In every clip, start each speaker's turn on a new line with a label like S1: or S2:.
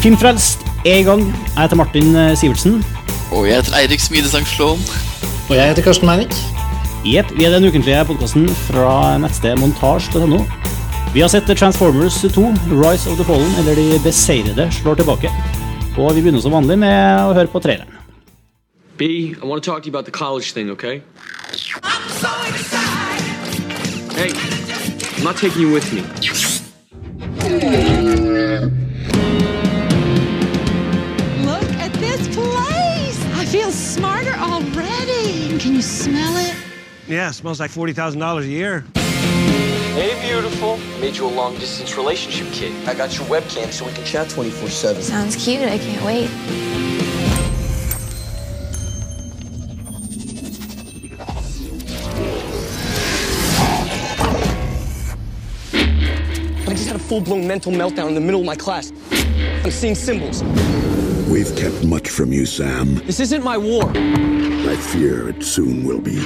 S1: Filmfrelst er i gang. Jeg heter Martin eh, Sivertsen.
S2: Og jeg heter Eirik Smidesang Slåen.
S3: Og jeg heter Karsten Meinik.
S1: Jepp, vi er den ukentlige podkasten fra nettstedet montasj.no. Vi har sett Transformers 2, Rise of the Fallen, eller De beseirede slår tilbake. Og vi begynner som vanlig med å høre på traileren.
S4: B, I want to talk to you about the college thing, okay? Hey, I'm not taking you with me.
S5: Yeah, smells like $40,000 a year.
S6: Hey, beautiful. Made you a long distance relationship kit. I got your webcam so we can chat 24 7.
S7: Sounds cute. I can't wait.
S6: I just had a full blown mental meltdown in the middle of my class. I'm seeing symbols.
S8: We've kept much from you, Sam.
S6: This isn't my war.
S8: I fear it soon will be.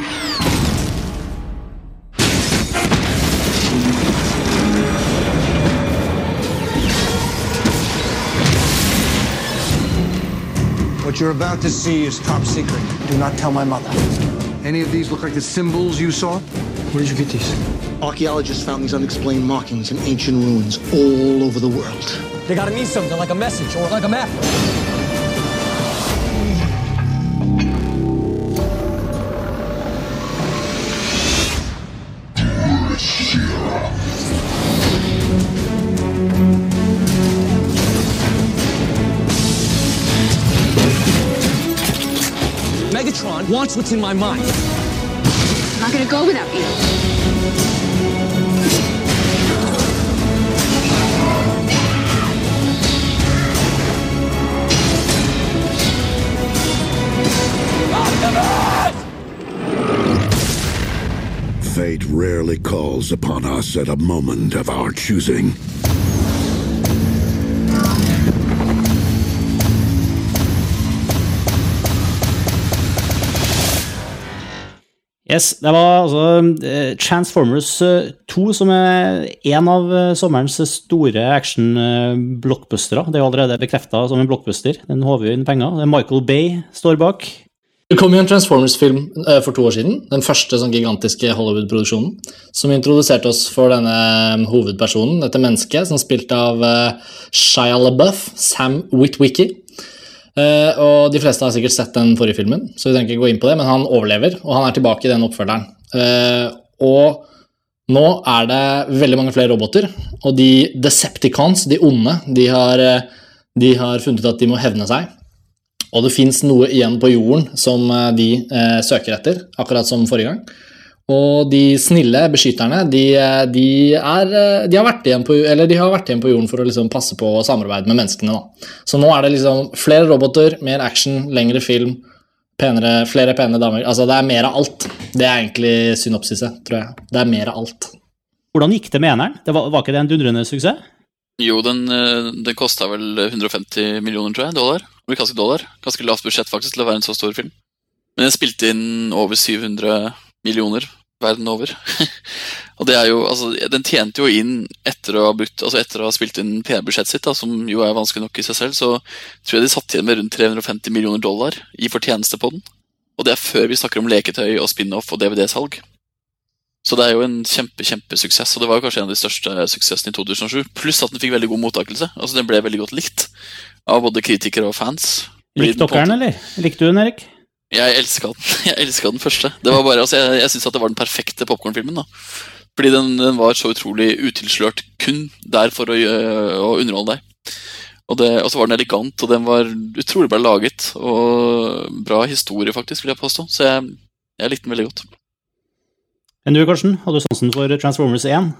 S9: What you're about to see is top secret. Do not tell my mother.
S10: Any of these look like the symbols you saw?
S9: Where did you get these?
S11: Archaeologists found these unexplained markings in ancient ruins all over the world.
S6: They gotta mean something like a message or like a map. Wants what's in my mind.
S12: I'm not gonna go without you.
S8: Fate rarely calls upon us at a moment of our choosing.
S1: Yes, Det var altså eh, Transformers eh, 2 som er en av eh, sommerens store action-blockbustere. Det er jo allerede bekrefta som en blockbuster. Den håver jo inn penger. Det er Michael Bay står bak.
S3: Det kom jo en Transformers-film eh, for to år siden. Den første sånn gigantiske Hollywood-produksjonen. Som introduserte oss for denne eh, hovedpersonen, dette mennesket, som spilte av eh, Shia LaBeouf, Sam Witwicky. Eh, og de fleste har sikkert sett den forrige filmen, så vi trenger ikke gå inn på det, men han overlever, og han er tilbake i den oppfølgeren. Uh, og nå er det veldig mange flere roboter, og de Decepticons, de onde, de har, eh, de har funnet ut at de må hevne seg. Og det fins noe igjen på jorden som de eh, søker etter, akkurat som forrige gang. Og de snille beskytterne, de, de, er, de, har vært igjen på, eller de har vært igjen på jorden for å liksom passe på å samarbeide med menneskene. Da. Så nå er det liksom flere roboter, mer action, lengre film, penere, flere pene damer. Altså det er mer av alt. Det er egentlig synopsiset, tror jeg. Det er mer av alt.
S1: Hvordan gikk det med eneren? Det var, var ikke det en dundrende suksess?
S2: Jo, den, eh, den kosta vel 150 millioner, tror jeg, dollar. Amerikanske dollar. Ganske lavt budsjett faktisk til å være en så stor film. Men den spilte inn over 700 millioner verden over. og det er jo, altså, Den tjente jo inn etter å ha, brukt, altså etter å ha spilt inn PR-budsjettet sitt, da, som jo er vanskelig nok i seg selv, så tror jeg de satt igjen med rundt 350 millioner dollar i fortjeneste på den. Og det er før vi snakker om leketøy og spin-off og DVD-salg. Så det er jo en kjempe, kjempesuksess, og det var jo kanskje en av de største suksessene i 2007. Pluss at den fikk veldig god mottakelse. Altså Den ble veldig godt likt av både kritikere og fans.
S1: Likte dere den, eller? Likte du den, Erik?
S2: Jeg elska den. Jeg elska den første. Det var bare, altså, jeg jeg syns det var den perfekte popkornfilmen. Fordi den, den var så utrolig utilslørt kun der for å, å underholde deg. Og, det, og så var den elegant, og den var utrolig bra laget. Og bra historie, faktisk, vil jeg påstå. Så jeg, jeg likte den veldig godt.
S1: Enn du, Karsten? Hadde du sansen for Transformers 1?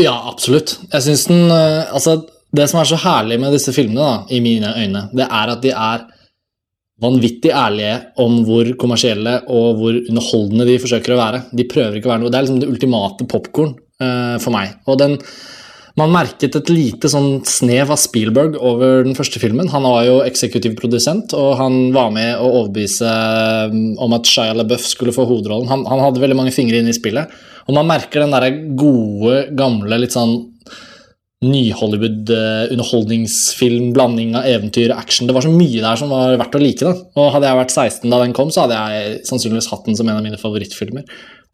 S3: Ja, absolutt. Jeg syns den, eh, altså, Det som er så herlig med disse filmene, da, i mine øyne, det er at de er vanvittig ærlige om hvor kommersielle og hvor underholdende de forsøker å være. De prøver ikke å være noe, Det er liksom det ultimate popkorn uh, for meg. Og den, man merket et lite sånn snev av Spielberg over den første filmen. Han var jo eksekutiv produsent, og han var med å overbevise eh, om at Shia LaBeouf skulle få hovedrollen. Han, han hadde veldig mange fingre inne i spillet, og man merker den der gode, gamle, litt sånn ny-Hollywood-underholdningsfilm, blanding av eventyr og action. Det var så mye der som var verdt å like. da. Og Hadde jeg vært 16 da den kom, så hadde jeg sannsynligvis hatt den som en av mine favorittfilmer.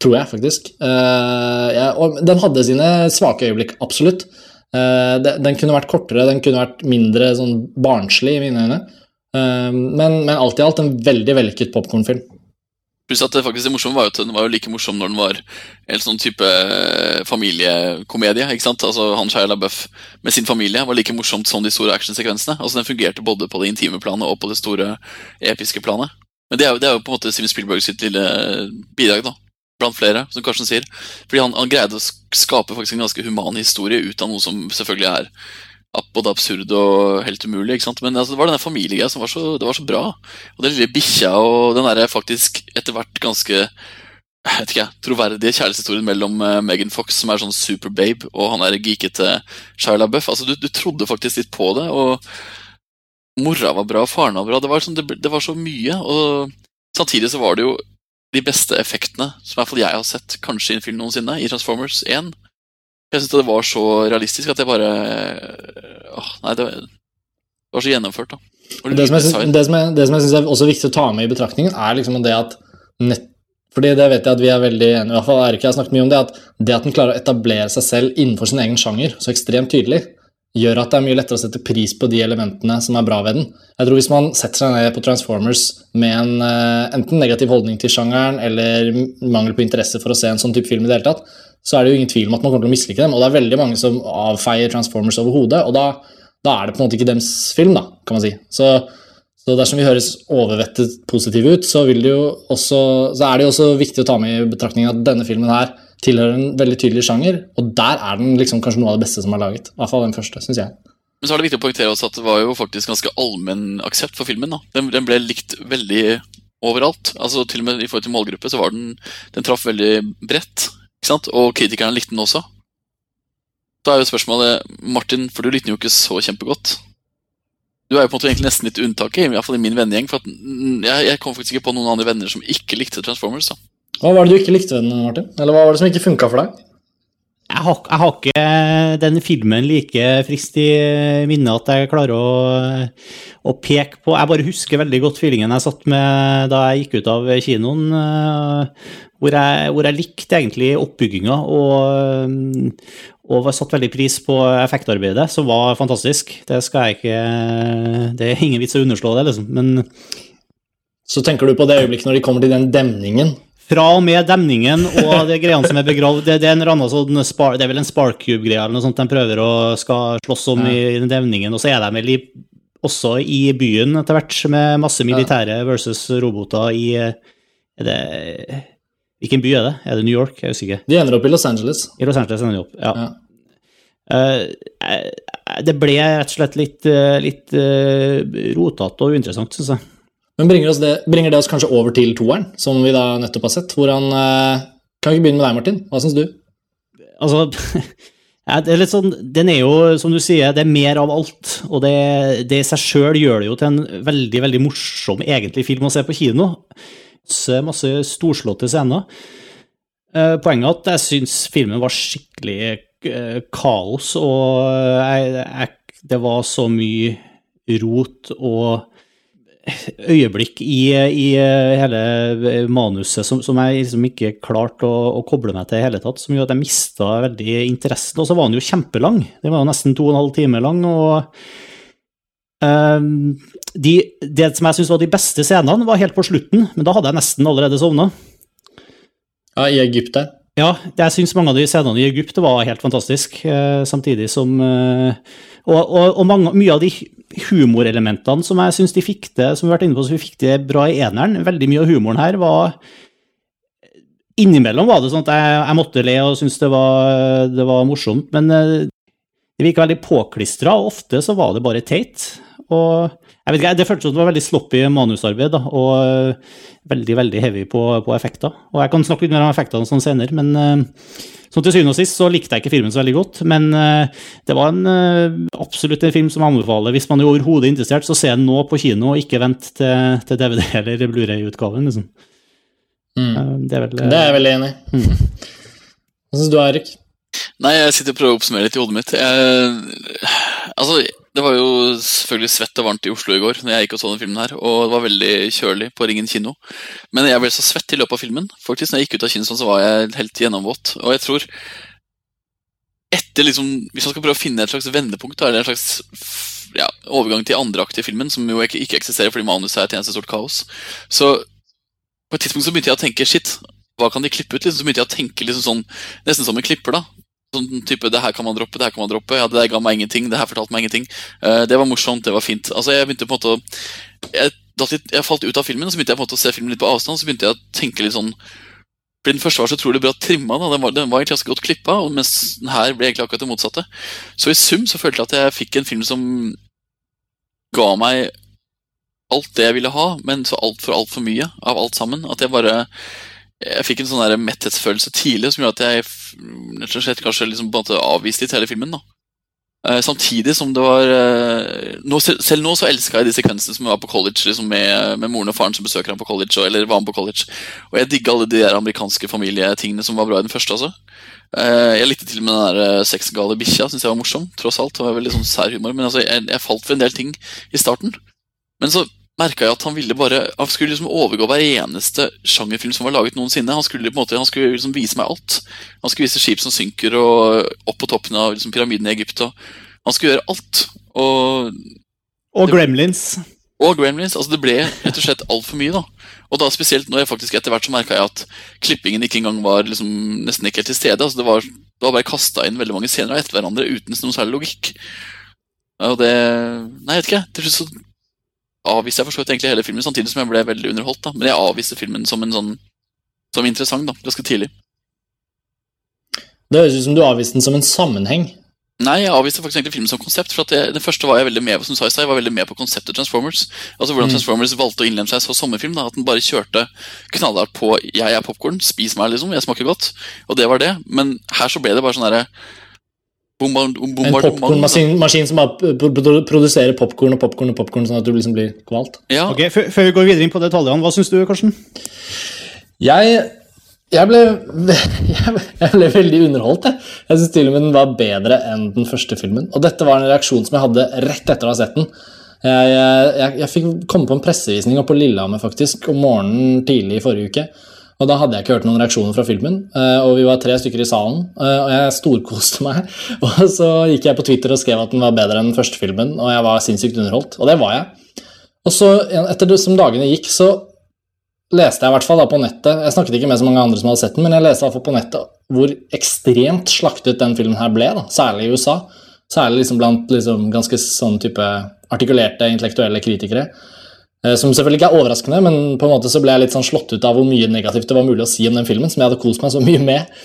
S3: Tror jeg, faktisk. Eh, og den hadde sine svake øyeblikk, absolutt. Eh, den kunne vært kortere, den kunne vært mindre sånn barnslig, i mine øyne. Eh, men, men alt i alt en veldig vellykket popkornfilm.
S2: Pluss at det faktisk det morsomme var jo at den var jo like morsom når den var en sånn type eh, familiekomedie. ikke sant? Altså Han Shia LaBeouf med sin familie var like morsomt som de store actionsekvensene. Altså Den fungerte både på det intime planet og på det store episke planet. Men det er jo, det er jo på en måte Steven Spielberg sitt lille bidrag, da. Blant flere, som Karsten sier. Fordi han, han greide å skape faktisk en ganske human historie ut av noe som selvfølgelig er både absurd og helt umulig. ikke sant? Men altså, det var denne familiegreia som var så, det var så bra. Og den lille bikkja og den derre faktisk etter hvert ganske jeg vet ikke, troverdige kjærlighetshistorien mellom eh, Megan Fox, som er sånn superbabe, og han der geekete Shia LaBeouf. Altså, du, du trodde faktisk litt på det, og mora var bra, faren var bra. Det var, sånn, det, det var så mye. Og samtidig så var det jo de beste effektene som i hvert fall jeg har sett kanskje i en film noensinne, i Transformers 1. Jeg syntes det var så realistisk at jeg bare åh, Nei, det, det var så gjennomført, da. Det,
S3: Det som jeg
S2: design.
S3: det som jeg, det som jeg synes er også viktig å ta med i betraktningen, er liksom det at nett, fordi det vet jeg at vi er veldig enige i, hvert fall Erik ikke jeg har snakket mye om det, at det at den klarer å etablere seg selv innenfor sin egen sjanger så ekstremt tydelig, gjør at det er mye lettere å sette pris på de elementene som er bra ved den. Jeg tror Hvis man setter seg ned på Transformers med en eh, enten negativ holdning til sjangeren eller mangel på interesse for å se en sånn type film i det hele tatt, så er det jo ingen tvil om at man kommer til å mislike dem. Og det er veldig mange som avfeier Transformers over hodet, og da, da er det på en måte ikke dems film, da, kan man si. Så, så dersom vi høres overvettet positive ut, så, også, så er det jo også viktig å ta med i betraktningen at denne filmen her tilhører en veldig tydelig sjanger, og der er den liksom kanskje noe av det beste som er laget. I hvert fall den første, syns jeg.
S2: Men så er det viktig å poengtere også at det var jo faktisk ganske allmenn aksept for filmen. da. Den, den ble likt veldig overalt. Altså Til og med i forhold til målgruppe så var den Den traff veldig bredt. Ikke sant? Og kritikerne likte den også. Da er jo spørsmålet, Martin, for du likte den jo ikke så kjempegodt. Du er jo på en måte egentlig nesten litt unntaket, i hvert fall i min vennegjeng. For at jeg, jeg kom faktisk ikke på noen andre venner som ikke likte Transformers. da.
S3: Hva var det du ikke likte ved den, Martin? Eller hva var det som ikke funka for deg?
S1: Jeg har, jeg har ikke den filmen like frist i minnet at jeg klarer å, å peke på Jeg bare husker veldig godt feelingen jeg satt med da jeg gikk ut av kinoen, eh, hvor jeg, hvor jeg likte egentlig oppbygginga og, og var satt veldig pris på effektarbeidet, som var fantastisk. Det skal jeg ikke Det er ingen vits å underslå det, liksom. Men
S3: Så tenker du på det øyeblikket når de kommer til den demningen.
S1: fra og med demningen og det greiene som er begravd, det, det er en sånn spar, det er vel en Spark-Cube-greie eller noe sånt de prøver å skal slåss om i, i den demningen, og så er de vel i, også i byen etter hvert, med masse militære versus roboter i er det, Hvilken by er det? Er det New York? Jeg er usikker.
S3: De ender opp i Los Angeles.
S1: I Los Angeles ender de opp, ja.
S3: Ja.
S1: Eh, det ble rett og slett litt, eh, litt uh, rotete og uinteressant, syns jeg.
S3: Men bringer, oss det, bringer det oss kanskje over til toeren, som vi da nettopp har sett? Hvor han eh, Kan vi ikke begynne med deg, Martin? Hva syns du?
S1: Altså ja, det er litt sånn, Den er jo, som du sier, det er mer av alt. Og det, det i seg sjøl gjør det jo til en veldig veldig morsom egentlig film å se på kino. Masse, masse storslåtte scener. Eh, Poenget er at jeg syns filmen var skikkelig eh, kaos, og jeg, jeg, det var så mye rot og øyeblikk i, i hele manuset som, som jeg liksom ikke klarte å, å koble meg til i hele tatt, som gjorde at jeg mista veldig interessen. Og så var den jo kjempelang. Den var jo nesten to og en halv time lang. og ehm, de, Det som jeg syns var de beste scenene, var helt på slutten, men da hadde jeg nesten allerede sovna.
S3: Ja, I Egypt der.
S1: Ja, jeg syns mange av de scenene i Egypt var helt fantastisk, eh, samtidig som eh, Og, og, og mange, mye av de humorelementene som jeg syns de fikk til, som vi har vært inne på, så vi fikk det bra i eneren, veldig mye av humoren her var Innimellom var det sånn at jeg, jeg måtte le og syntes det var, det var morsomt, men eh, det virka veldig påklistra, og ofte så var det bare teit. Og jeg vet ikke, Det føltes som det var veldig sloppy manusarbeid, da, og eh, veldig veldig heavy på, på effekter. Og Jeg kan snakke litt mer om effektene sånn senere, men eh, sånn til syvende og sist så likte jeg ikke filmen så veldig godt. Men eh, det var en, absolutt en film som jeg anbefaler. Hvis man er overhodet interessert, så se den nå på kino, og ikke vent til, til DVD eller Blu-ray-utgaven. liksom.
S3: Mm.
S1: Det er vel
S3: Det er jeg veldig enig i. Hva syns du, Eirik?
S2: Nei, jeg sitter og prøver å oppsummere litt i hodet mitt. Jeg, altså, det var jo selvfølgelig svett og varmt i Oslo i går når jeg gikk og så den filmen her, og det var veldig kjølig på Ringen kino. Men jeg ble så svett i løpet av filmen. Faktisk, når jeg gikk ut av kinoen, så var jeg helt gjennomvåt. Og jeg tror etter liksom, Hvis man skal prøve å finne et slags vendepunkt, da, eller en slags ja, overgang til andre i filmen, som jo ikke eksisterer fordi manuset er et eneste stort kaos, så på et tidspunkt så begynte jeg å tenke shit, hva kan de klippe ut? Liksom, så begynte jeg å tenke liksom sånn, nesten som en klipper. da, Sånn type, Det her kan man droppe, det her kan man droppe. ja, Det der ga meg ingenting, det her fortalte meg ingenting. Uh, det var morsomt, det var fint. altså Jeg begynte på en måte å jeg, jeg falt ut av filmen, og så begynte jeg på en måte å se filmen litt på avstand. Så begynte jeg å tenke litt sånn fordi Den første var så utrolig bra trimma. Da. Den, var, den var egentlig ganske godt klippa, mens den her ble egentlig akkurat det motsatte. Så i sum så følte jeg at jeg fikk en film som ga meg alt det jeg ville ha, men så altfor altfor mye av alt sammen. At jeg bare jeg fikk en sånn der metthetsfølelse tidlig som gjorde at jeg rett og slett kanskje liksom på en måte avviste litt hele filmen. da. Uh, samtidig som det var uh, nå, selv, nå så elska jeg de sekvensene som var på college liksom med, med, moren og faren som besøker ham på college. Og, eller var han på college Og jeg digga alle de der amerikanske familietingene som var bra i den første. altså Jeg likte til og med den der sexgale bikkja. Synes jeg var morsom. Tross alt, det var veldig sånn sær humor Men altså, jeg, jeg falt for en del ting i starten. Men så merka jeg at han ville bare Han skulle liksom overgå hver eneste sjangerfilm som var laget noensinne. Han skulle på en måte, han skulle liksom vise meg alt. Han skulle vise skip som synker, og opp på toppen av liksom pyramiden i Egypt. Og han skulle gjøre alt. Og,
S1: og Gremlins.
S2: Og Gremlins. altså Det ble rett og slett altfor mye. da Og da spesielt når jeg faktisk etter hvert så merka jeg at klippingen ikke engang var liksom nesten ikke helt til stede. altså Det var, det var bare kasta inn veldig mange scener etter hverandre uten noen særlig logikk. Og det Nei, jeg vet ikke. Til slutt så avviste jeg for så vidt egentlig hele filmen, samtidig som jeg ble veldig underholdt. da. Men jeg avviste filmen som en sånn som interessant da, ganske tidlig.
S3: Det høres ut som du avviste den som en sammenheng.
S2: Nei, jeg avviste faktisk egentlig filmen som konsept. for det, det første var jeg veldig med som sa jeg var veldig med på konseptet Transformers. Altså Hvordan mm. Transformers valgte å innlemme seg så sommerfilm. da, At den bare kjørte knallhardt på 'jeg er popkorn, spis meg', liksom. Jeg smaker godt. Og det var det. Men her så ble det bare sånn derre
S3: en popkornmaskin som bare produserer popkorn og popkorn og popkorn, sånn at du liksom blir kvalt.
S1: Ja. Ok, Før vi går videre inn på detaljene, hva syns du, Karsten?
S3: Jeg, jeg, ble, jeg ble veldig underholdt. Jeg, jeg syns til og med den var bedre enn den første filmen. Og dette var en reaksjon som jeg hadde rett etter å ha sett den. Jeg, jeg, jeg fikk komme på en pressevisning oppe på Lillehammer faktisk, om morgenen tidlig i forrige uke. Og da hadde jeg ikke hørt noen reaksjoner fra filmen, eh, og vi var tre stykker i salen. Eh, og jeg storkoste meg. Og så gikk jeg på Twitter og skrev at den var bedre enn den første filmen, og jeg var sinnssykt underholdt. Og det var jeg. Og så, etter det som dagene gikk, så leste jeg i hvert fall da på nettet Jeg snakket ikke med så mange andre som hadde sett den, men jeg leste i hvert fall på nettet hvor ekstremt slaktet den filmen her ble, da, særlig i USA. Særlig liksom blant liksom ganske sånn type artikulerte intellektuelle kritikere. Eh, som selvfølgelig ikke er overraskende, men på en måte så ble jeg litt sånn slått ut av hvor mye negativt det var mulig å si om den filmen, som jeg hadde kost meg så mye med.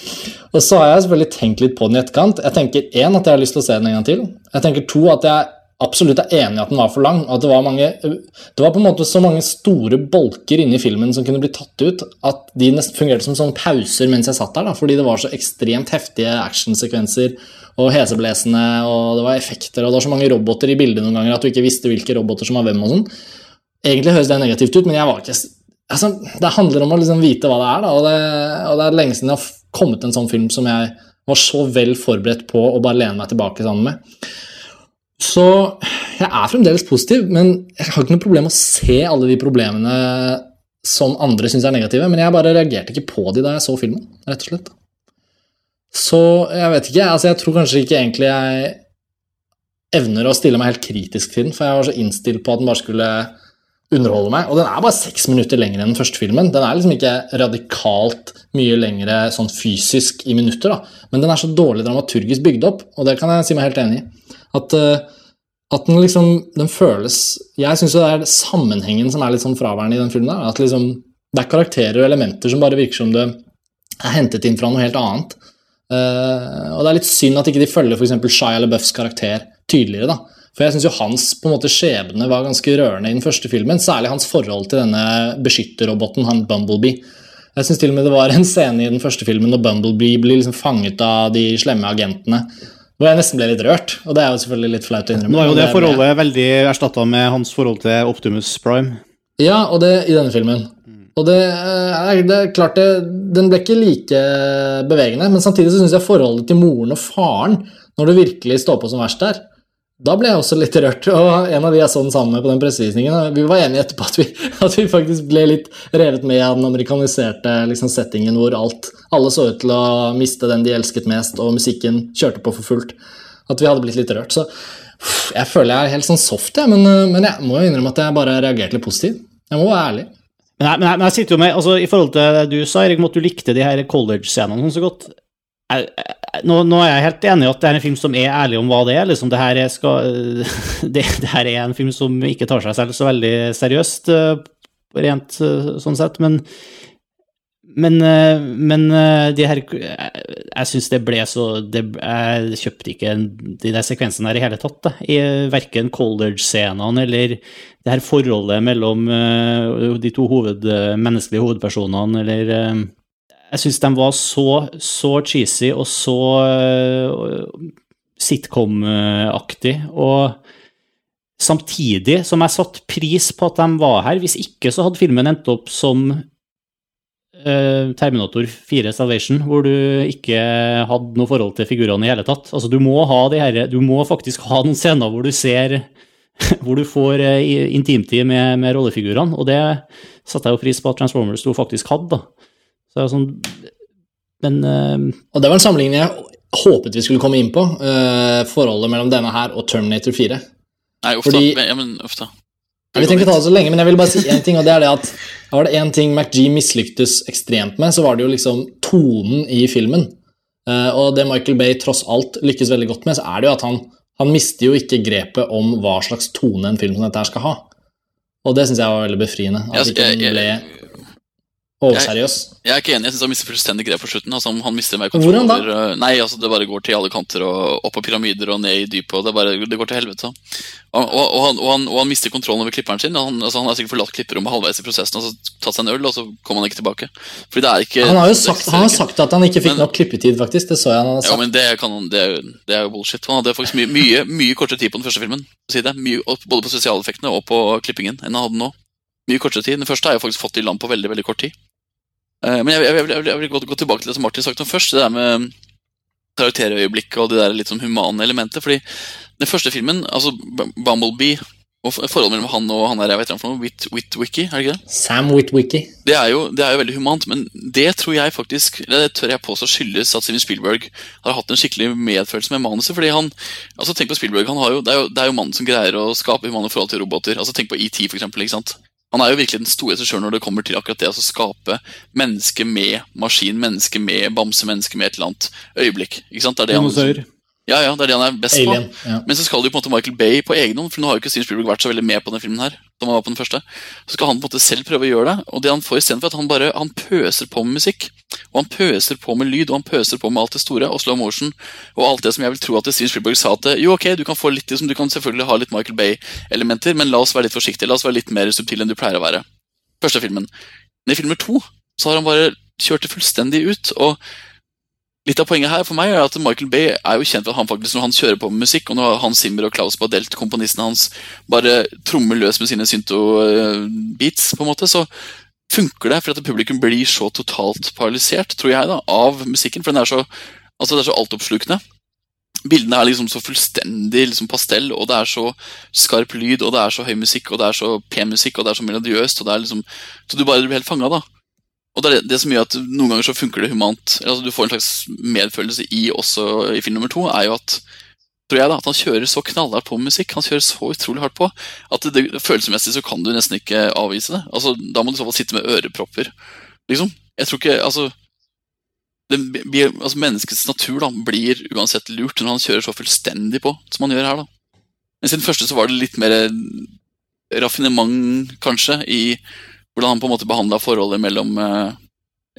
S3: Og så har jeg selvfølgelig tenkt litt på den i etterkant. Jeg tenker én, at jeg har lyst til å se den en gang til. Jeg tenker to, at jeg absolutt er enig i at den var for lang. og at det var, mange, det var på en måte så mange store bolker inni filmen som kunne bli tatt ut, at de nesten fungerte som sånne pauser mens jeg satt der. Da, fordi det var så ekstremt heftige actionsekvenser og heseblesende, og det var effekter, og det var så mange roboter i bildet noen ganger at du ikke visste hvilke roboter som var hvem. og sånn. Egentlig høres det negativt ut, men jeg var ikke altså, Det handler om å liksom vite hva det er, da, og det, og det er lenge siden det har kommet en sånn film som jeg var så vel forberedt på å bare lene meg tilbake sammen med. Så jeg er fremdeles positiv, men jeg har ikke noe problem med å se alle de problemene som andre syns er negative, men jeg bare reagerte ikke på de da jeg så filmen, rett og slett. Så jeg vet ikke, altså jeg tror kanskje ikke egentlig jeg evner å stille meg helt kritisk til den, for jeg var så innstilt på at den bare skulle underholder meg. Og den er bare seks minutter lenger enn den første filmen. Den er liksom ikke radikalt mye lengre sånn fysisk i minutter, da. men den er så dårlig dramaturgisk bygd opp, og det kan jeg si meg helt enig i. At, uh, at den liksom Den føles Jeg syns det er sammenhengen som er litt sånn fraværende i den filmen. der, At liksom det er karakterer og elementer som bare virker som det er hentet inn fra noe helt annet. Uh, og det er litt synd at ikke de følger f.eks. Shia LaBeoufs karakter tydeligere. da for jeg syns jo hans på en måte skjebne var ganske rørende i den første filmen. Særlig hans forhold til denne beskytterroboten, han Bumblebee. Jeg syns til og med det var en scene i den første filmen når Bumblebee blir liksom fanget av de slemme agentene. Hvor jeg nesten ble litt rørt, og det er jo selvfølgelig litt flaut å innrømme.
S1: Nå er jo det forholdet veldig erstatta med hans forhold til Optimus Prime.
S3: Ja, og det i denne filmen. Og det er, det er klart det, Den ble ikke like bevegende, men samtidig så syns jeg forholdet til moren og faren, når det virkelig står på som verst der, da ble jeg også litt rørt. Og en av de jeg så den sammen med på den pressevisningen, vi var enige etterpå at vi, at vi faktisk ble litt revet med av den amerikaniserte liksom, settingen hvor alt, alle så ut til å miste den de elsket mest, og musikken kjørte på for fullt. At vi hadde blitt litt rørt. Så jeg føler jeg er helt sånn soft, jeg, men, men jeg må jo innrømme at jeg bare reagerte litt positivt. Jeg må være ærlig.
S1: Men jeg, men jeg, men jeg sitter jo med, altså I forhold til det du sa, Erik, om at du likte de her college-scenene sånn så godt jeg, jeg, nå, nå, er jeg helt enig i at det er en film som er ærlig om hva det er. liksom Det her er, skal, det, det her er en film som ikke tar seg selv så veldig seriøst, rent sånn sett. Men, men, men de her Jeg syns det ble så det, Jeg kjøpte ikke de der sekvensene her i hele tatt. Da. I verken college-scenene eller det her forholdet mellom de to hoved, menneskelige hovedpersonene, eller Jeg syns de var så, så cheesy og så sitcom-aktig. Og samtidig som jeg satte pris på at de var her. Hvis ikke så hadde filmen endt opp som Terminator 4 Salvation, hvor du ikke hadde noe forhold til figurene i hele tatt. Altså, du må, her, du må faktisk ha noen scener hvor du ser hvor du får intimtid med, med rollefigurene, og det satte jeg jo pris på at Transformers 2 faktisk hadde. da. Så det er sånn, men uh,
S3: Og det var en sammenligning jeg håpet vi skulle komme inn på, uh, forholdet mellom denne her og Terminator 4.
S2: Nei, uff da. Ja, men uff da.
S3: Jeg vil ikke ta det så lenge, men jeg vil bare si én ting, og det er det at var det én ting McG mislyktes ekstremt med, så var det jo liksom tonen i filmen. Uh, og det Michael Bay tross alt lykkes veldig godt med, så er det jo at han, han mister jo ikke grepet om hva slags tone en film som dette her skal ha. Og det syns jeg var veldig befriende. At
S2: Jeg-
S3: ikke den ble overseriøs.
S2: Jeg er ikke enig. Jeg syns han mister fullstendig grep på slutten. Altså, han mister mer
S3: Hvordan da?
S2: uh, Nei, altså, det bare går til alle kanter og opp på pyramider og ned i dypet. Det, bare, det går til helvete. Og, og, og, han, han, og han mister kontrollen over klipperen sin. Han, altså, han har sikkert forlatt klipperommet halvveis i prosessen og så tatt seg en øl, og så kommer han ikke tilbake. Fordi det er ikke
S3: Han har jo sagt, har sagt at han ikke fikk
S2: Men-
S3: nok klippetid, faktisk. Det så jeg han hadde
S2: Ja,
S3: sagt.
S2: men det, kan, det, er jo- det er jo bullshit. Han hadde faktisk mye, mye, mye kortere tid på den første filmen. Si det. Mye, både på spesialeffektene og på klippingen enn han hadde nå. Mye kortere tid. Den første har jeg faktisk fått i land på veldig veldig kort tid. Eh, men jeg, jeg, jeg, jeg, vil- gå, gå tilbake til det som Martin snakket om først. Det der med karakterøyeblikket og det der litt sånn humane elementet. fordi den første filmen, altså Bumblebee og forholdet mellom han og han der, jeg vet ikke noe, Whit, Witwicky, er det ikke det?
S3: Sam Witwicky.
S2: Det er, jo, det er jo veldig humant, men det tror jeg faktisk eller det tør jeg påstå skyldes at Steven Spielberg har hatt en skikkelig medfølelse med manuset. fordi han, altså Tenk på Spielberg, han har jo, det er jo, det er jo mannen som greier å skape humane forhold til roboter. altså Tenk på ET, for eksempel. ikke sant? Han er jo virkelig den store regissøren når det kommer til akkurat det å skape menneske med maskin, menneske med bamse, menneske med et eller annet øyeblikk. ikke sant? Det er det han,
S1: Dinosaur.
S2: Ja, ja, det er det han er best
S3: Alien.
S2: på.
S3: Ja.
S2: Men så skal jo på en måte Michael Bay på egen hånd, for nå har jo ikke Steven Spielberg vært så veldig med på denne filmen her. som han var på den første. Så skal han på en måte selv prøve å gjøre det, og det han får istedenfor at han bare han pøser på med musikk. Og han pøser på med lyd, og han pøser på med alt det store, og slow motion, og alt det som jeg vil tro at Steven Spielberg sa at jo, ok, du kan få litt, liksom, du kan selvfølgelig ha litt Michael Bay-elementer, men la oss være litt forsiktige, la oss være litt mer subtile enn du pleier å være. Første filmen. Men i film to så har han bare kjørt det fullstendig ut. og Litt av poenget her for meg er at Michael Bay er jo kjent for at han faktisk, når han kjører på med musikk, og når Hans Zimmer og Klaus Badelt, komponisten hans, bare trommer løs med sine synto-beats, på en måte, så funker det for at publikum blir så totalt paralysert, tror jeg, da, av musikken. For den er så, altså det er så altoppslukende. Bildene er liksom så fullstendig liksom pastell, og det er så skarp lyd, og det er så høy musikk, og det er så pen musikk, og det er så melodiøst, og det er liksom Så du bare blir helt fanga, da. Og det er det, som gjør at noen ganger så funker det humant. Altså Du får en slags medfølelse i også i film nummer to, er jo at tror jeg da, at han kjører så knallhardt på med musikk, han kjører så utrolig hardt på, at det, det, følelsesmessig så kan du nesten ikke avvise det. Altså Da må du i så fall sitte med ørepropper, liksom. Jeg tror ikke Altså blir- altså Menneskets natur da blir uansett lurt når han kjører så fullstendig på som han gjør her. da. Men siden første så var det litt mer raffinement, kanskje, i hvordan han på en måte behandla forholdet mellom eh,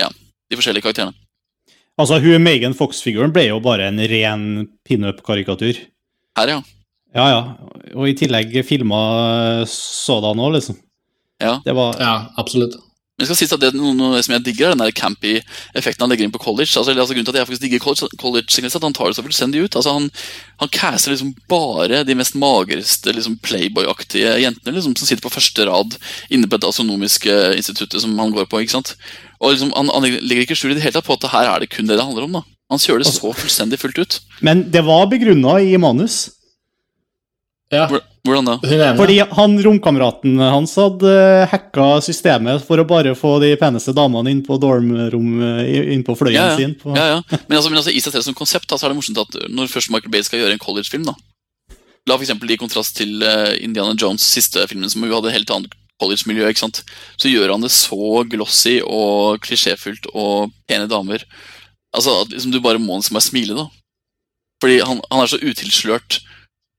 S2: ja, de forskjellige karakterene.
S1: Altså, hun Megan Fox-figuren ble jo bare en ren pinup-karikatur.
S2: Her, ja.
S1: Ja, ja. Og i tillegg filma sådan òg, liksom.
S2: Ja.
S1: Det var
S3: Ja, absolutt.
S2: Men jeg skal si at det er noe, som jeg digger, er den der campy effekten han legger inn på college. Altså, altså Grunnen til at jeg faktisk digger college, college at han tar det så fullstendig ut. Altså Han, han caster liksom bare de mest magreste liksom Playboy-aktige jentene liksom, som sitter på første rad inne på det astronomiske instituttet som han går på. ikke sant? Og liksom, han, han legger ikke skjul i det hele tatt på at her er det kun det det handler om. da. Han kjører det så fullstendig fullt ut.
S1: Men det var begrunna i manus.
S3: Ja.
S2: Hvordan da?
S1: Fordi han romkameraten hans hadde hacka systemet for å bare få de peneste damene inn på dormrom inn på fløyen
S2: Ja, ja.
S1: sin. På,
S2: Ja, ja. Men, altså, men altså, i seg selv som konsept da, så er det morsomt at når først Michael Bay skal gjøre en collegefilm da, La for eksempel i kontrast til eh, Indiana Jones' siste filmen, som jo hadde et helt annet college-miljø, ikke sant? så gjør han det så glossy og klisjéfullt og pene damer. Altså, at liksom, Du bare må liksom bare smile, da. Fordi han, han er så utilslørt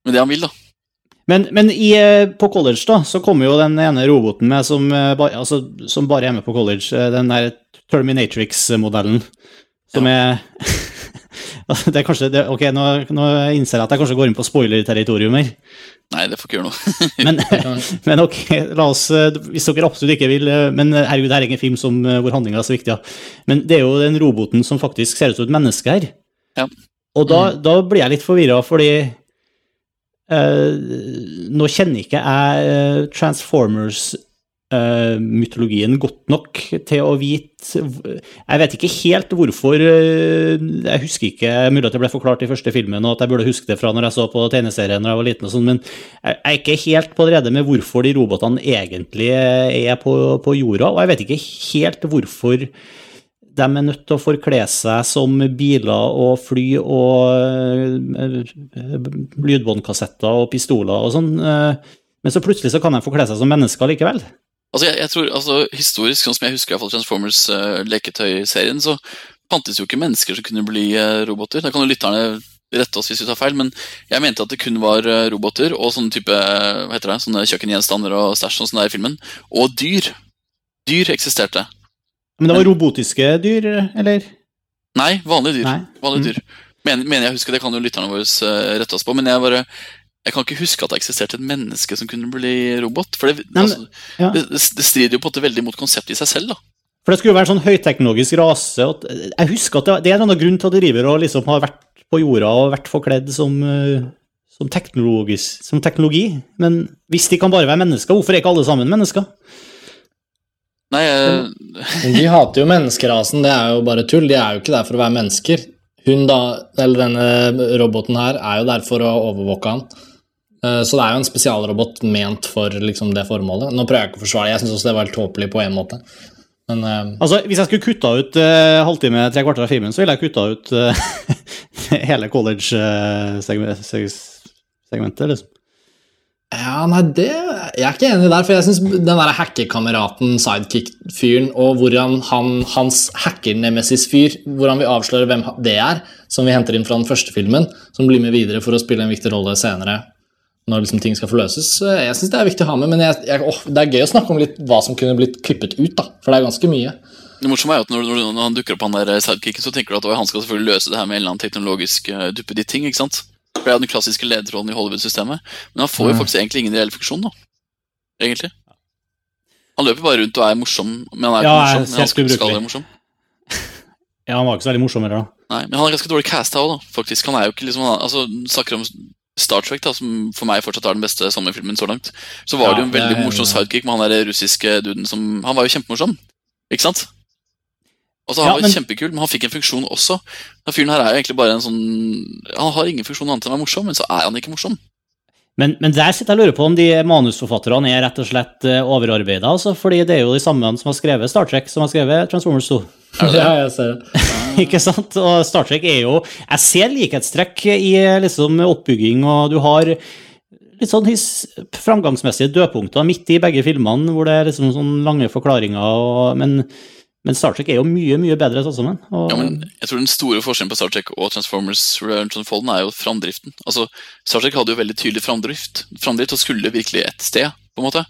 S2: med det han vil, da.
S1: Men, men i, eh, på college da, så kommer jo den ene roboten med som, eh, altså, som bare er med på college, eh, den der Terminatrix-modellen, som er Altså, det er kanskje, det, ok, nå, nå innser jeg at jeg kanskje går inn på spoiler-territorium her.
S2: Nei, det får ikke gjøre noe.
S1: Men, men ok, la oss, hvis dere absolutt ikke vil Men herregud, det er ingen film som, hvor handlinga er så viktig. Ja. Men det er jo den roboten som faktisk ser ut som et menneske her.
S2: Ja.
S1: Og da, da blir jeg litt forvirra, fordi Nå kjenner ikke jeg eh, Transformers-mytologien godt nok til å vite Jeg vet ikke helt hvorfor uh, Jeg husker ikke mulig at det ble forklart i første filmen, og at jeg burde huske det fra når jeg så på tegneserien da jeg var liten, og sånt, men jeg er ikke helt på det rede med hvorfor de robotene egentlig er på, på jorda, og jeg vet ikke helt hvorfor de er nødt til å forkle seg som biler og fly og eh, lydbåndkassetter og pistoler og sånn, eh, men så plutselig så kan de forkle seg som mennesker likevel.
S2: Altså, jeg, jeg tror, altså, Historisk, sånn som jeg husker fall Transformers-leketøyserien, så fantes jo ikke mennesker som kunne bli eh, roboter. Da kan jo lytterne rette oss hvis vi tar feil, men jeg mente at det kun var eh, roboter og sånne type, eh, hva heter det, sånne kjøkkengjenstander og stæsj sånn i filmen. Og dyr. Dyr eksisterte.
S1: Men det var robotiske dyr, eller?
S2: Nei, vanlige dyr.
S1: Nei.
S2: Vanlige dyr. Men, mener jeg husker, Det kan jo lytterne våre eh, rette oss på, men jeg bare jeg kan ikke huske at det eksisterte et menneske som kunne bli robot. For det,
S1: Nei,
S2: altså,
S1: ja.
S2: det, det strider jo på en måte veldig mot konseptet i seg selv. da.
S1: For det skulle jo være en sånn høyteknologisk rase. Jeg husker at det, det er en annen grunn til at de driver og liksom har vært på jorda og vært forkledd som, eh, som, som teknologi. Men hvis de kan bare være mennesker, hvorfor er ikke alle sammen mennesker?
S2: Nei, jeg,
S3: De hater jo menneskerasen, det er jo bare tull. De er jo ikke der for å være mennesker. Hun da, eller denne roboten her, er jo der for å overvåke han. Eh, Så det er jo en spesialrobot ment for liksom det formålet. Nå prøver jeg ikke å forsvare det, jeg syns også det var helt tåpelig på en måte. Men uh...
S1: Altså, Hvis jeg skulle kutta ut uh, halvtime, tre kvarter av filmen, så ville jeg kutta ut uh, hele college-segmentet. liksom.
S3: Ja, nei, det Jeg er ikke enig der, for jeg syns den der hackekameraten, sidekick-fyren, og hvordan han, hans hacker-nemesis-fyr, hvordan vi avslører hvem det er, som vi henter inn fra den første filmen, som blir med videre for å spille en viktig rolle senere, når liksom ting skal forløses. Jeg syns det er viktig å ha med, men jeg, jeg, oh, det er gøy å snakke om litt hva som kunne blitt klippet ut, da, for det er ganske mye.
S2: det morsomme er at når, når, han dukker opp, han der sidekicken, så tenker du at han skal selvfølgelig løse det her med en eller annen teknologisk uh, duppeditt-ting. ikke sant? Er jo den klassiske lederrollen i Hollywood-systemet. Men han får jo faktisk egentlig ingen reell funksjon, da. Egentlig. Han løper bare rundt og er morsom, men han er
S1: Ja,
S2: ikke morsom. Men han skal, skal være morsom.
S1: Ja, Han var ikke så veldig morsom heller, da.
S2: Nei, men han er ganske dårlig casta òg, da. Faktisk. Han er jo ikke liksom han, altså, Snakker om Star Trek, da, som for meg fortsatt er den beste sommerfilmen så langt. Så var
S3: Ja,
S2: det jo en veldig morsom sidekick med han der russiske duden som Han var jo kjempemorsom, ikke sant? Og så Han
S1: Ja,
S2: var
S1: men-
S2: kjempekul, men han fikk en funksjon også. Den fyren her er jo egentlig bare en sånn Han har ingen funksjon annet enn å være morsom, men så er han ikke morsom.
S1: Men, men der sitter jeg og lurer på om de manusforfatterne er rett og slett uh, overarbeida. Altså, fordi det er jo de samme som har skrevet Star Trek, som har skrevet Transformers 2.
S3: Ja, jeg ser det.
S1: ikke sant? Og Star Trek er jo Jeg ser likhetstrekk i liksom oppbygging, og du har litt sånn his, framgangsmessige dødpunkter midt i begge filmene, hvor det er liksom sånn lange forklaringer, og, men, men Star Trek er jo mye, mye bedre sånn sammen. Og,
S2: Ja, men jeg tror Den store forskjellen på Star Trek og Transformers Return Fallen er jo framdriften. Altså, Star Trek hadde jo veldig tydelig framdrift, framdrift og skulle virkelig et sted. på en måte.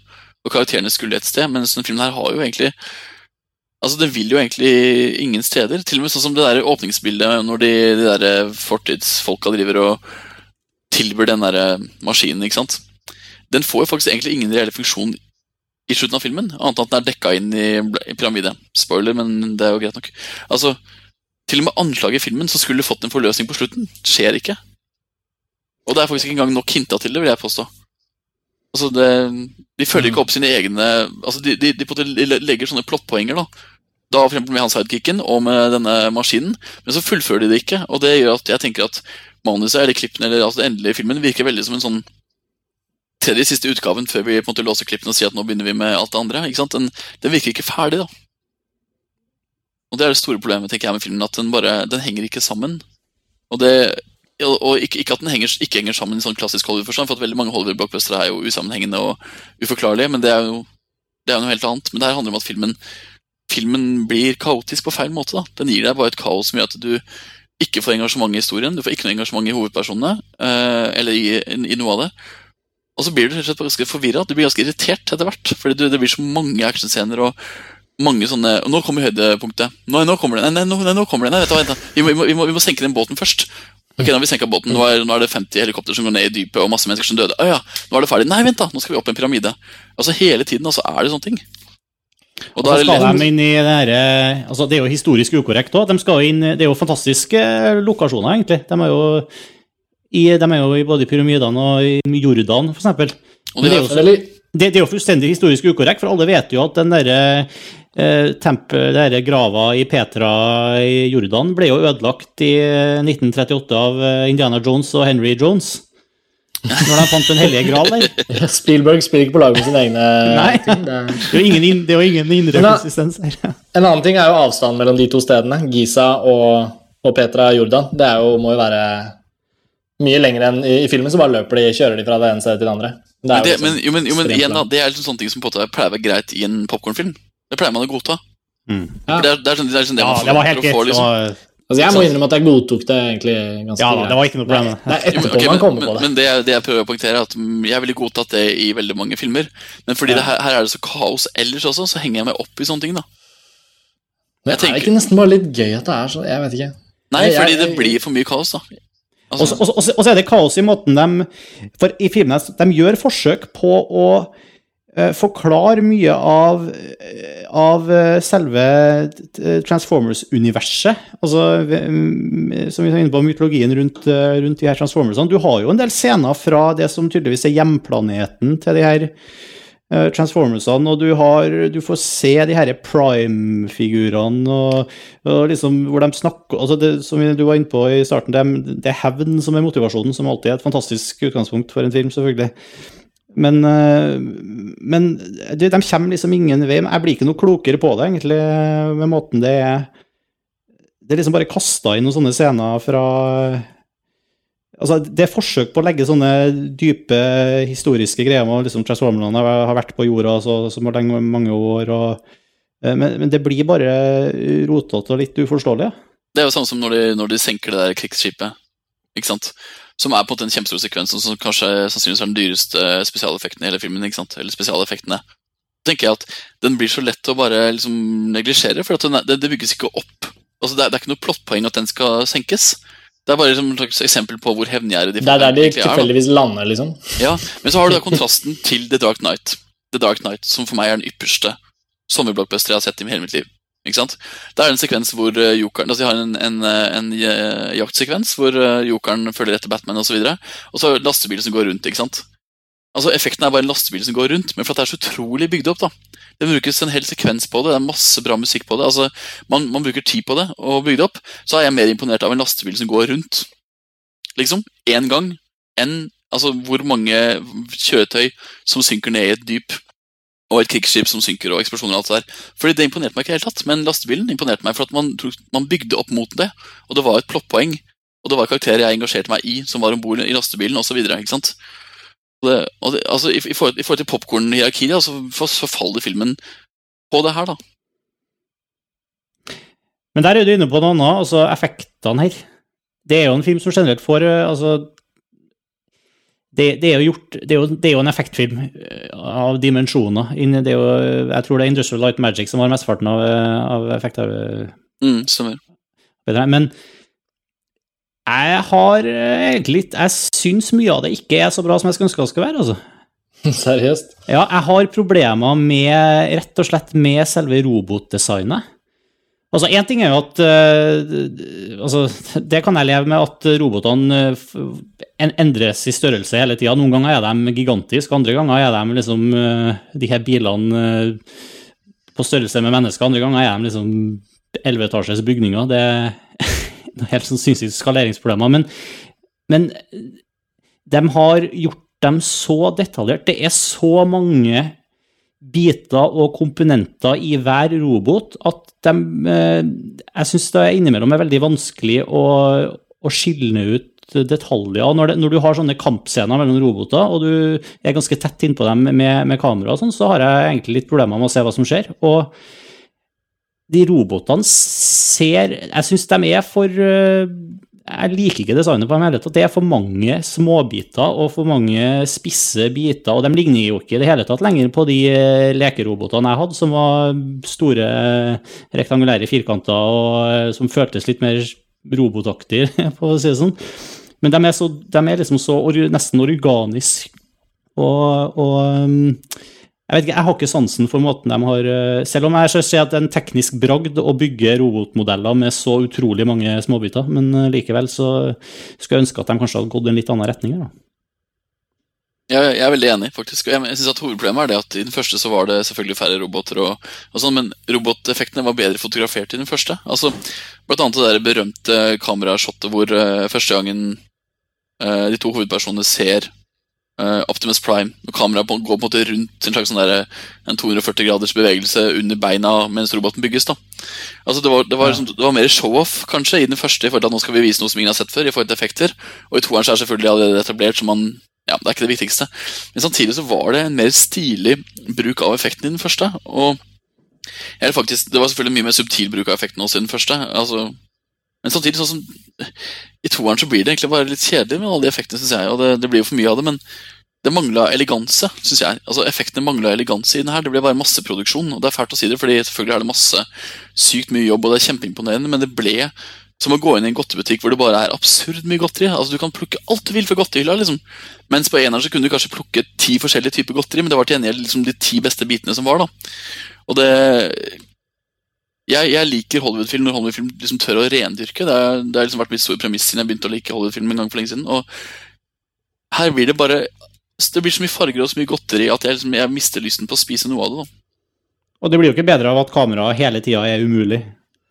S2: Og karakterene skulle et sted, mens denne filmen her har jo egentlig Altså, Den vil jo egentlig ingen steder. Til og med sånn som det der åpningsbildet når de, de der fortidsfolka driver og tilbyr den der maskinen. ikke sant? Den får jo faktisk egentlig ingen reell funksjon i slutten av filmen, annet enn at den er dekka inn i, i pyramide. Spoiler, men det er jo greit nok. Altså, Til og med anslaget i filmen så skulle fått en forløsning på slutten. Skjer ikke. Og det er faktisk ikke engang nok hinta til det, vil jeg påstå. Altså, det, De følger ikke opp sine egne altså De, de, de, legger sånne plottpoenger, da. Da for med han sidekicken og med denne maskinen, men så fullfører de det ikke. Og det gjør at jeg tenker at manuset eller klippene eller altså den endelige filmen virker veldig som en sånn tredje siste utgaven før vi på en måte låser klippene og sier at nå begynner vi med alt det andre. ikke sant? Den, den virker ikke ferdig, da. Og det er det store problemet tenker jeg med filmen, at den bare, den henger ikke sammen. Og, det, og ikke, ikke, at den henger, ikke henger sammen i sånn klassisk Hollywood-forstand, for at veldig mange Hollywood-blockbustere er jo usammenhengende og uforklarlige, men det er jo det er noe helt annet. Men det her handler om at filmen, filmen blir kaotisk på feil måte. da. Den gir deg bare et kaos som gjør at du ikke får engasjement i historien, du får ikke noe engasjement i hovedpersonene, eh, eller i, i noe av det. Og så blir du rett ganske forvirra. Du blir ganske irritert etter hvert. Fordi det blir så mange actionscener og mange sånne og Nå kommer høydepunktet. Nei, nå kommer det. Nei, nå, nei, nå kommer det. Nei, du, vent, vi, må, vi, må, vi, må, senke den båten først. Ok, Nå har vi senka båten. Nå er, nå er, det 50 helikopter som går ned i dypet, og masse mennesker som døde. Å ja, nå er det ferdig. Nei, vent, da. Nå skal vi opp en pyramide. Altså Hele tiden altså, er det sånne ting.
S1: Og så skal det, de inn i det, her, altså, det er jo historisk ukorrekt òg. De det er jo fantastiske lokasjoner, egentlig. De er jo i, de er jo både i pyramidene og i Jordan, f.eks. Det, det, er det, det er jo fullstendig historisk ukorrekt, for alle vet jo at den derre eh, tempel, grava i Petra i Jordan ble jo ødelagt i 1938 av eh, Indiana Jones og Henry Jones. Når de fant den hellige gral der.
S3: Spielberg spiller ikke på lag med sine egne
S1: Nei, ting. Det er, det er jo ingen, det er ingen indre konsistens her.
S3: En annen ting er jo avstanden mellom de to stedene, Giza og, og Petra Jordan. Det jo, må jo være mye lenger enn i, i, filmen, så bare løper de, kjører de fra det ene stedet til det andre.
S2: Det men, det, men, jo, men, jo, men igjen da, det er liksom sånne ting som på en måte pleier å være greit i en popkornfilm. Det pleier man å godta.
S1: Mm.
S2: Ja. Det, er, det, er sånn, det, er sånn det
S1: ja,
S2: man
S1: det var helt. Liksom.
S3: Altså, jeg må innrømme at jeg godtok det egentlig ganske
S1: Ja, det var ikke noe problem.
S3: Det er etterpå okay, man kommer
S2: på
S3: det.
S2: Men det, det, jeg prøver å poengtere, er at jeg ville godtatt det i veldig mange filmer. Men fordi ja. her, her, er det så kaos ellers også, så henger jeg meg opp i sånne ting, da.
S3: Men jeg tenker... Er det ikke nesten bare litt gøy at det er sånn? Jeg vet ikke.
S2: Nei, fordi jeg, jeg, det blir for mye kaos, da.
S1: Altså. Og, så, er det kaos i måten de For i filmene de gjør forsøk på å uh, forklare mye av, av uh, selve Transformers-universet. Altså, som vi var inne på, mytologien rundt, rundt de her Transformersene. Du har jo en del scener fra det som tydeligvis er hjemplaneten til de her Eh, Transformersene, og du, har, du får se de her prime-figurene og, og, liksom hvor de snakker altså det, Som du var inne på i starten, det, det er hevn som er motivasjonen, som alltid er et fantastisk utgangspunkt for en film, selvfølgelig. Men, eh, men de, de kommer liksom ingen vei. Jeg blir ikke noe klokere på det, egentlig, med måten det er Det er liksom bare kasta inn noen sånne scener fra Altså, det er forsøk på å legge sånne dype historiske greier om liksom Transformerne har vært på jorda så, så lenge, mange år. Og, eh, men, men, det blir bare rotete og litt uforståelig.
S2: Det er jo samme som når de, når de senker det der krigsskipet. ikke sant? Som er på en kjempestor sekvens, som kanskje sannsynligvis er den dyreste spesialeffekten i hele filmen. ikke sant? Eller spesialeffektene. Tenker jeg at Den blir så lett å bare liksom neglisjere, for det, det, bygges ikke opp. Altså det, er, det er ikke noe plottpoeng at den skal senkes. Det er bare et slags eksempel på hvor hevngjerrige
S3: de Det er der de tilfeldigvis lander, liksom.
S2: Ja, Men så har du da kontrasten til The Dark Knight. The Dark Knight, Som for meg er den ypperste sommerblockbuster jeg har sett i hele mitt liv. Ikke sant? Det er en sekvens hvor uh, jokeren altså De har en, en, eh, en, uh, jaktsekvens hvor jokeren følger etter Batman osv. Og, så og så lastebiler som går rundt. ikke sant? Altså Effekten er bare en lastebil som går rundt, men for at det er så utrolig bygd opp. da. Det brukes en hel sekvens på det, det er masse bra musikk på det. altså Man, man bruker tid på det og bygd opp. Så er jeg mer imponert av en lastebil som går rundt, liksom, én gang, enn altså, hvor mange kjøretøy som synker ned i et dyp, og et krigsskip som synker, og eksplosjoner og alt det der. Fordi Det imponerte meg ikke helt tatt, men lastebilen imponerte meg for at man, man bygde opp mot det. Og det var et plottpoeng, og det var karakterer jeg engasjerte meg i, som var om bord i lastebilen osv. Det, det, altså, i, i, forhold, i forhold til popkorn-hierarkiet så, så faller filmen på det her, da.
S1: Men der er du inne på noe annet, altså effektene her. Det er jo en film som generelt får eh, altså det, det, er gjort, det, er jo, det, er jo, en effektfilm eh, av dimensjoner. Det er jo, jeg tror det er Industrial Light Magic som har mesteparten av, eh, av effekter.
S2: Mm, stemmer.
S1: Men jeg har egentlig Jeg syns mye av det ikke er så bra som jeg skulle ønske det skulle være, altså.
S3: Seriøst?
S1: Ja, jeg har problemer med rett og slett med selve robotdesignet. Altså, Én ting er jo at uh, altså, Det kan jeg leve med at robotene uh, endres i størrelse hele tida. Noen ganger er de gigantiske, andre ganger er de liksom uh, de her bilene på størrelse med mennesker. Andre ganger er de liksom elleveetasjes bygninger. Det helt sånn sinnssykt skaleringsproblemer. Men, men de har gjort dem så detaljert. Det er så mange biter og komponenter i hver robot at de eh, Jeg syns det innimellom er veldig vanskelig å, å skille ut detaljer. Når, det, når, du har sånne kampscener mellom roboter, og du er ganske tett innpå dem med, med kamera, og sånn, så har jeg egentlig litt problemer med å se hva som skjer. Og de robotene ser Jeg syns de er for eh, jeg liker ikke designet på dem hele tatt. Det er for mange småbiter og for mange spisse biter. Og de ligner jo ikke i det hele tatt lenger på de eh, lekerobotene jeg hadde, som var store, rektangulære firkanter og eh, som føltes litt mer robotaktige, på å si det sånn. Men de er, så, de er liksom så nesten organisk Og, og jeg vet ikke, jeg har ikke sansen for måten de har eh, Selv om jeg ser at det er en teknisk bragd å bygge robotmodeller med så utrolig mange småbiter, men eh, likevel så skulle jeg ønske at de kanskje hadde gått i en litt annen retning. da.
S2: Jeg, er veldig enig, faktisk. Jeg, synes at Hovedproblemet er det at i den første så var det selvfølgelig færre roboter, og, og sånn, men roboteffektene var bedre fotografert i den første. Altså, Blant annet det der berømte kamerashotet hvor uh, første gangen uh, de to hovedpersonene ser Optimus Prime. Når kameraet går på en måte rundt en slags sånn der, en 240 graders bevegelse under beina mens roboten bygges. da. Altså Det var, det var, liksom, det var mer show-off kanskje i den første, i forhold til at nå skal vi vise noe som ingen har sett før. i forhold til effekter, Og i toeren så er selvfølgelig allerede etablert, så man, ja, det er ikke det viktigste. Men samtidig så var det en mer stilig bruk av effekten i den første. og jeg faktisk, Det var selvfølgelig mye mer subtil bruk av effekten også i den første. altså men samtidig, sånn som i toeren så blir det egentlig bare litt kjedelig med alle de effektene, syns jeg. Og det, det, blir jo for mye av det, men det mangla eleganse, syns jeg. Altså Effektene mangla eleganse i den her. Det ble bare masseproduksjon. Og det er fælt å si det, fordi selvfølgelig er det masse sykt mye jobb, og det er kjempeimponerende, men det ble som å gå inn i en godtebutikk hvor det bare er absurd mye godteri. Altså Du kan plukke alt du vil fra godtehylla, liksom. Mens på eneren så kunne du kanskje plukke ti forskjellige typer godteri, men det var til gjengjeld liksom de ti beste bitene som var, da. Og det jeg, jeg, liker Hollywood-film når Hollywood-film liksom tør å rendyrke. Det har liksom vært mitt store premiss siden jeg begynte å like Hollywood-film en gang for lenge siden. Og her blir det bare Det blir så mye farger og så mye godteri at jeg, liksom, jeg mister lysten på å spise noe av det. da.
S1: Og det blir jo ikke bedre av at kameraet hele tida er umulig.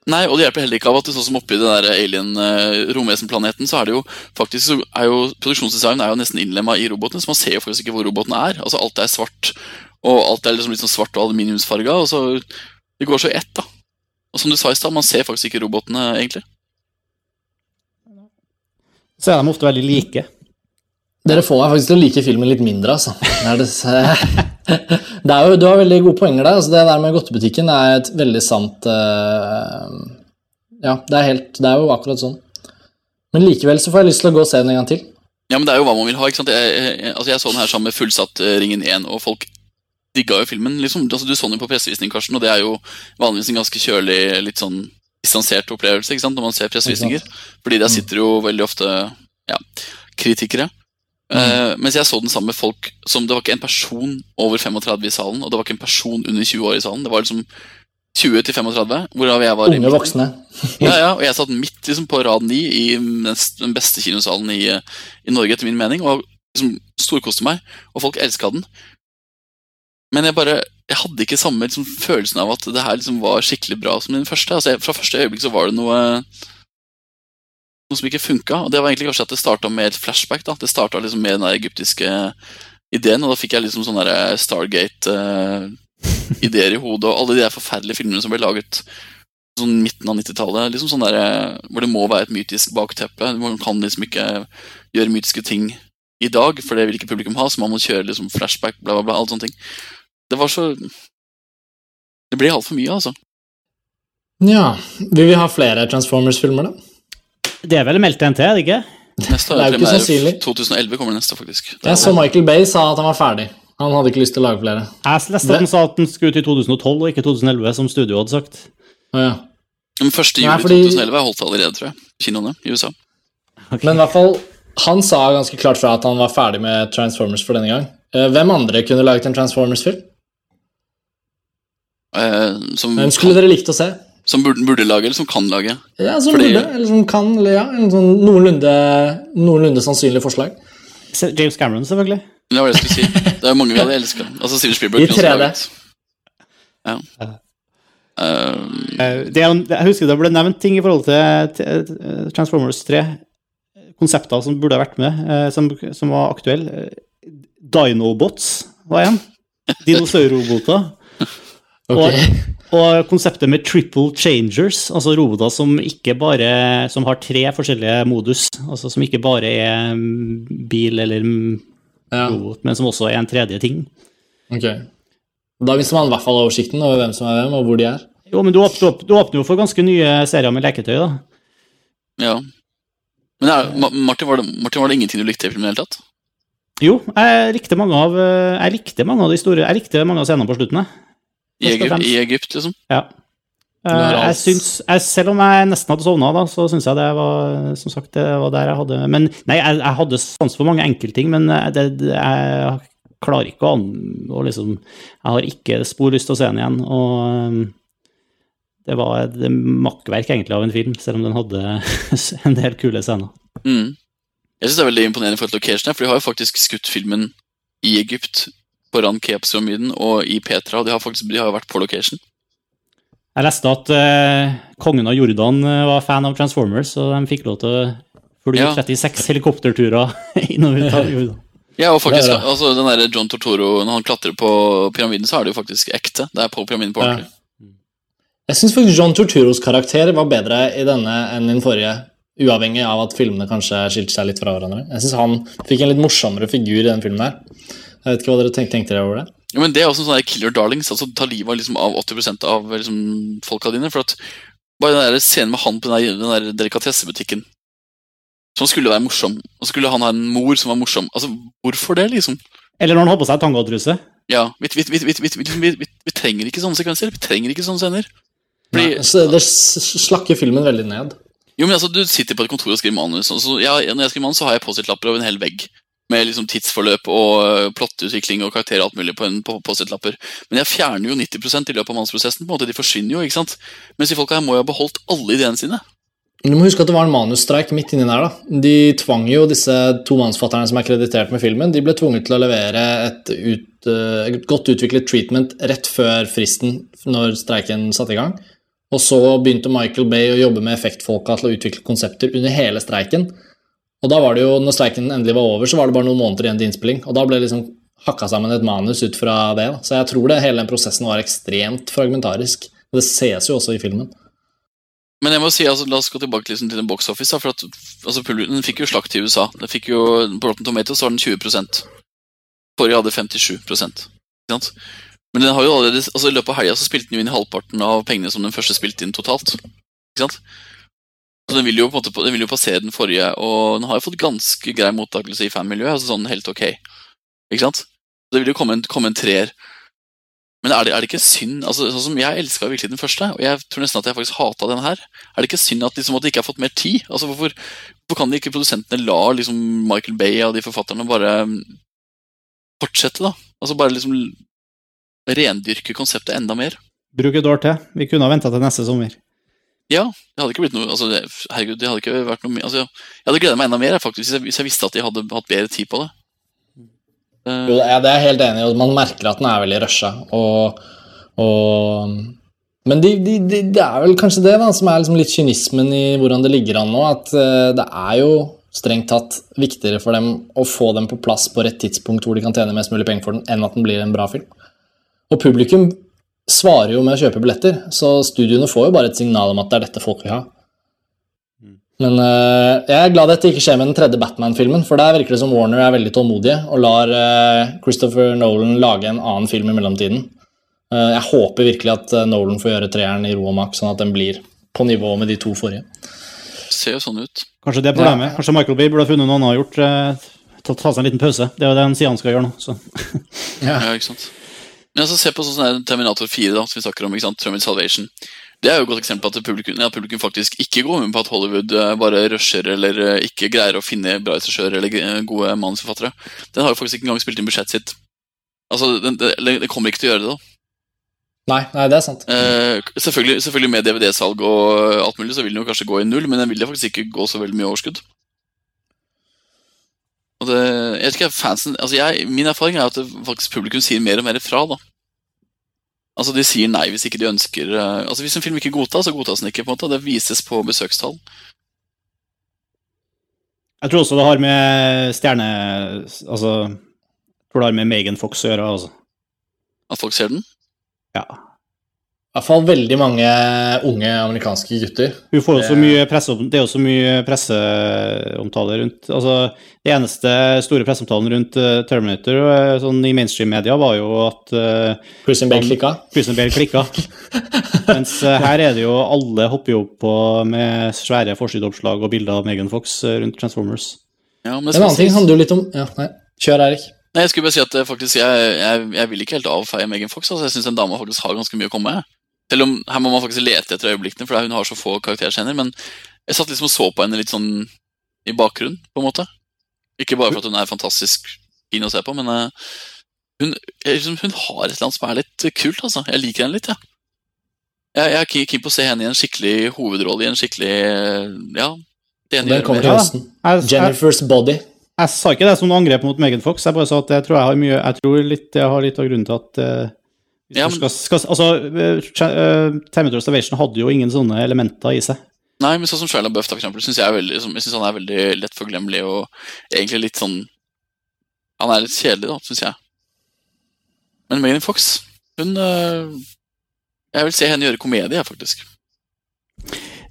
S2: Nei, og det hjelper heller ikke av at det sånn som oppi den alien-romvesenplaneten, uh, så er det jo faktisk så er jo produksjonsdesign er jo nesten innlemma i robotene, så man ser jo faktisk ikke hvor roboten er. Altså Alt er svart, og alt er liksom litt sånn svart og aluminiumsfarga. og så Det går så i ett, da. Og som du sa i stad, man ser faktisk ikke robotene, egentlig.
S1: Så er de ofte veldig like.
S3: Dere får meg faktisk til å like filmen litt mindre, altså. Det er, det, det er jo, du har veldig gode poenger der. Altså, det der med godtebutikken er et veldig sant uh, Ja, det er, helt, det er jo akkurat sånn. Men likevel så får jeg lyst til å gå og se den en gang til.
S2: Ja, men det er jo hva man vil ha. ikke sant? Jeg, jeg, altså jeg så den her sammen med fullsatt uh, Ringen 1, og folk digga jo filmen. liksom. Altså, du så den jo på pressevisning, Karsten, og det er jo vanligvis en ganske kjølig, litt sånn distansert opplevelse ikke sant, når man ser pressevisninger. Fordi der mm. sitter jo veldig ofte ja, kritikere. Mm. Uh, mens jeg så den sammen med folk som Det var ikke en person over 35 i salen, og det var ikke en person under 20 år i salen. Det var liksom 20 til 35, hvorav jeg var
S3: Unge voksne.
S2: ja, ja, og jeg satt midt liksom, på rad 9 i den beste kinosalen i, i Norge, etter min mening, og liksom storkoste meg. Og folk elska den. Men jeg bare jeg hadde ikke samme liksom, følelsen av at det her liksom var skikkelig bra som den første. Altså, jeg, fra første øyeblikk så var det noe noe som ikke funka. Og det var egentlig kanskje at det starta med et flashback. da. Det starta liksom med den der egyptiske ideen, og da fikk jeg liksom sånne Stargate-ideer uh, i hodet. Og alle de der forferdelige filmene som ble laget sånn midten av 90-tallet. Liksom sånn der, hvor det må være et mytisk bakteppe. Man kan liksom ikke gjøre mytiske ting i dag, for det vil ikke publikum ha, så man må kjøre liksom flashback, bla, bla, bla. alt sånne ting. Det var så Det blir altfor mye, altså.
S3: Ja. Vil vi ha flere Transformers-filmer, da?
S1: Det er vel meldt en til, er det ikke?
S2: Neste det er jo ikke sannsynlig. 2011 kommer det neste, faktisk.
S3: Jeg så Michael Bay sa at han var ferdig. Han hadde ikke lyst til å lage flere.
S1: Jeg leste at han sa at den skulle ut i 2012 og ikke 2011, som studio hadde sagt.
S3: Oh, ja.
S2: Men 1. juli Nei, fordi... 2011 er holdt allerede, tror jeg. Kinoene i USA.
S3: Okay. Men i hvert fall, han sa ganske klart fra at han var ferdig med Transformers for denne gang. Eh, Hvem andre kunne laget en Transformers-film?
S2: Eh, som,
S3: Hvem skulle dere likt å se?
S2: som burde, burde lage, eller som kan lage.
S3: Ja, som
S2: Fordi-
S3: burde, eller som kan, eller ja, en sånn noenlunde, noenlunde sannsynlig forslag.
S1: James Cameron, selvfølgelig.
S2: Det var det jeg skulle si. Det er jo mange vi hadde elska. Altså, Steven Spielberg
S3: I 3D.
S2: Ja. Eh,
S1: Det jeg husker det ble nevnt ting i forhold til, til Transformers 3. Konsepter som burde ha vært med, som, som var aktuelle. Dinobots var en. Dinosaurroboter.
S3: Ok.
S1: Og, og konseptet med triple changers, altså roboter som ikke bare som har tre forskjellige modus. Altså som ikke bare er mm, bil eller mm,
S3: Ja,
S1: robot, men som også er en tredje ting.
S3: ok. Da mister man i hvert fall oversikten over hvem som er hvem, og hvor de er.
S1: Jo, men du åpner, opp, du åpner jo for ganske nye serier med leketøy, da.
S2: ja. Men her, Martin, var det, Martin, var det ingenting du likte i filmen i det hele tatt?
S1: Jo, jeg likte mange av, eh, jeg likte mange av de store Jeg likte mange av scenene på slutten. jeg.
S2: I, Egypt. I Egypt, liksom?
S1: Ja. Eh, Jeg syns, jeg, selv om jeg nesten hadde sovna, da, så syns jeg det var som sagt, det var der jeg hadde Men nei, jeg, jeg hadde sans for mange enkeltting, men eh, det, det, jeg klarer ikke å, liksom Jeg har ikke spor lyst til å se den igjen. Og eh, det var et makkverk egentlig av en film, selv om den hadde en del kule scener.
S2: Mm. Jeg synes det er veldig imponerende for location, for de har jo faktisk skutt filmen i Egypt, foran Keops-pyramiden og i Petra, de har faktisk de har vært på location.
S1: Jeg leste at eh, kongen av Jordan eh, var fan av Transformers, og de fikk lov til å fly
S2: Ja.
S1: 36 helikopterturer inn og ut av Jordan.
S2: Ja, og faktisk,
S3: Det det.
S2: altså den der John Tortoro, når han klatrer på pyramiden, så er det jo faktisk ekte. Det er på pyramiden på
S3: Ja.
S2: ordentlig.
S3: Jeg syns faktisk John Torturos karakter var bedre i denne enn i den forrige. Uavhengig av at filmene kanskje skilte seg litt fra hverandre. Jeg syns han fikk en litt morsommere figur i den filmen her. Jeg vet ikke hva dere tenkte, tenkte dere over det?
S2: Ja, men Det er også sånn killer darlings. altså Ta livet liksom, av 80 av liksom, folka dine. for at Bare den der scenen med han på den, der, den delikatessebutikken som skulle være morsom, og skulle han ha en mor som var morsom. Altså, Hvorfor det, liksom?
S1: Eller når han har på seg tangatruse.
S2: Ja, vi, vi, vi, vi, trenger ikke sånne sekvenser. Vi trenger ikke sånne scener. Fordi,
S3: Nei, altså, det slakker filmen veldig ned.
S2: Jo, men altså, Du sitter på et kontor og skriver manus. Og så, ja, når jeg skriver manus, så har jeg Post-It-lapper over en hel vegg. Med liksom tidsforløp og øh, plottutvikling og karakterer og alt mulig på en på Post-It-lapper. Men jeg fjerner jo 90 i løpet av manusprosessen. på en måte, De forsvinner jo. ikke sant? Mens de folka her må jo ha beholdt alle ideene sine.
S3: Du må huske at det var en manusstreik midt inni der. da. De tvang jo disse to manusfatterne som er kreditert med filmen, de ble tvunget til å levere et, ut, eh, et godt utviklet treatment rett før fristen når streiken satte i gang. Og så begynte Michael Bay å jobbe med effektfolka til å utvikle konsepter under hele streiken. Og da var det jo, når streiken endelig var over, så var det bare noen måneder igjen til innspilling. Og da ble det liksom hakka sammen et manus ut fra det. Så jeg tror det hele den prosessen var ekstremt fragmentarisk. Og det ses jo også i filmen.
S2: Men jeg må si, altså, la oss gå tilbake liksom, til den box office. For at, altså, Den fikk jo slakt i USA. Den fikk jo, På Rotten Tomatoes var den 20 Forrige hadde 57% ikke sant? Men den har jo allerede, altså, i løpet av helga spilte den jo inn halvparten av pengene som den første spilte inn totalt. Ikke sant? Den vil jo på en måte den vil jo passere den forrige, og den har jo fått ganske grei mottakelse i fanmiljøet. altså sånn helt ok. Ikke sant? Det vil jo komme en, komme en treer. Men er det, er det ikke synd altså, sånn som Jeg elska virkelig den første, og jeg tror nesten at jeg faktisk hata den her. Er det ikke synd at, liksom, at de ikke har fått mer tid? Altså, hvorfor, hvorfor kan de ikke produsentene la liksom, Michael Bay og de forfatterne bare mm, fortsette, da? Altså bare liksom rendyrke konseptet enda mer?
S1: Bruk et år til. Vi kunne ha venta til neste sommer.
S2: Ja, det hadde ikke blitt noe altså, Herregud, det hadde ikke vært noe altså, Jeg hadde gleda meg enda mer faktisk, hvis jeg, hvis jeg visste at de hadde hatt bedre tid på det. Uh,
S3: Jo, det er jeg helt enig i. Man merker at den er veldig rusha. Og, og Men de, de, de, det er vel kanskje det da, som er liksom litt kynismen i hvordan det ligger an nå. At eh, det er jo strengt tatt viktigere for dem å få dem på plass på rett tidspunkt hvor de kan tjene mest mulig penger for den, enn at den blir en bra film. Og publikum svarer jo med å kjøpe billetter, så studioene får jo bare et signal om at det er dette folk vil ha. Men eh, jeg er glad dette ikke skjer med den tredje Batman-filmen, for der virker det som Warner er veldig tålmodige og lar eh, Christopher Nolan lage en annen film i mellomtiden. Uh, jeg håper virkelig at Nolan får gjøre treeren i ro og mak, sånn at den blir på nivå med de to forrige.
S2: ser jo sånn ut.
S1: Kanskje det er problemet. Kanskje Michael Bay burde ha funnet noe annet å gjort. eh, Ta, ta seg en liten pause. Det er jo det han sier han skal gjøre nå. Så.
S2: Ja, ikke sant? Men altså, se på sånn Terminator 4, da, som vi snakker om. ikke sant? Terminator Salvation. Det er jo et godt eksempel på at publikum, ja, publikum faktisk ikke går med på at Hollywood eh, bare rusher eller eh, ikke greier å finne bra regissører eller eh, gode manusforfattere. Den har jo faktisk ikke engang spilt inn budsjettet sitt. Altså, den, det, den kommer ikke til å gjøre det, da.
S3: Nei, nei, det er sant.
S2: Eh, selvfølgelig, selvfølgelig med DVD-salg og alt mulig så vil den jo kanskje gå i null, men den vil faktisk ikke gå så veldig mye overskudd. Og det, jeg vet ikke, fansen, altså jeg, Min erfaring er at faktisk publikum sier mer og mer fra. da. Altså De sier nei hvis ikke de ønsker eh, Altså Hvis en film ikke godtas, så godtas den ikke. på en måte, Det vises på besøkstall.
S1: Jeg tror også det har med stjerne... Altså Jeg tror det har med Megan Fox å gjøre. altså.
S2: At folk ser den?
S1: Ja.
S3: I hvert fall veldig mange unge amerikanske gutter.
S1: Hun får også mye presse, det er jo så mye presseomtale rundt altså, Det eneste store presseomtalen rundt uh, Terminator uh, sånn i mainstream-media var jo at uh,
S3: Prison Bale klikka.
S1: Prison Bale klikka. Mens her er det jo Alle hopper jo opp på med svære forsideoppslag og bilder av Megan Fox rundt Transformers.
S2: Ja,
S3: en annen ting handler jo litt om ja, nei, Kjør, Erik.
S2: Nei, Jeg skulle bare si at faktisk, jeg, jeg, jeg vil ikke helt avfeie Megan Fox. Altså, jeg syns en dame faktisk har ganske mye å komme med. Selv om her må man faktisk lete etter øyeblikkene, for hun har så få karakterscener. Men jeg satt liksom og så på henne litt sånn i bakgrunnen, på en måte. Ikke bare for at hun er fantastisk fin å se på, men uh, hun, liksom, hun, har et eller annet som er litt kult, altså. Jeg liker henne litt, ja. Jeg, jeg er keen på å se henne i en skikkelig hovedrolle, i en skikkelig Ja.
S3: Det Den kommer til høsten. Jennifer's Body.
S1: Jeg sa ikke det som noe angrep mot Megan Fox, jeg bare sa at jeg tror jeg har mye Jeg tror litt, jeg har litt av grunnen til at uh, ja, men... skal, skal, altså, uh, Terminator Reservation hadde jo ingen sånne elementer i seg.
S2: Nei, men sånn som Shia LaBeouf, for eksempel, syns jeg, veldig, jeg synes han er veldig lett forglemmelig og egentlig litt sånn Han er litt kjedelig, da, syns jeg. Men Megan Fox, hun uh, Jeg vil se henne gjøre komedie, jeg, faktisk.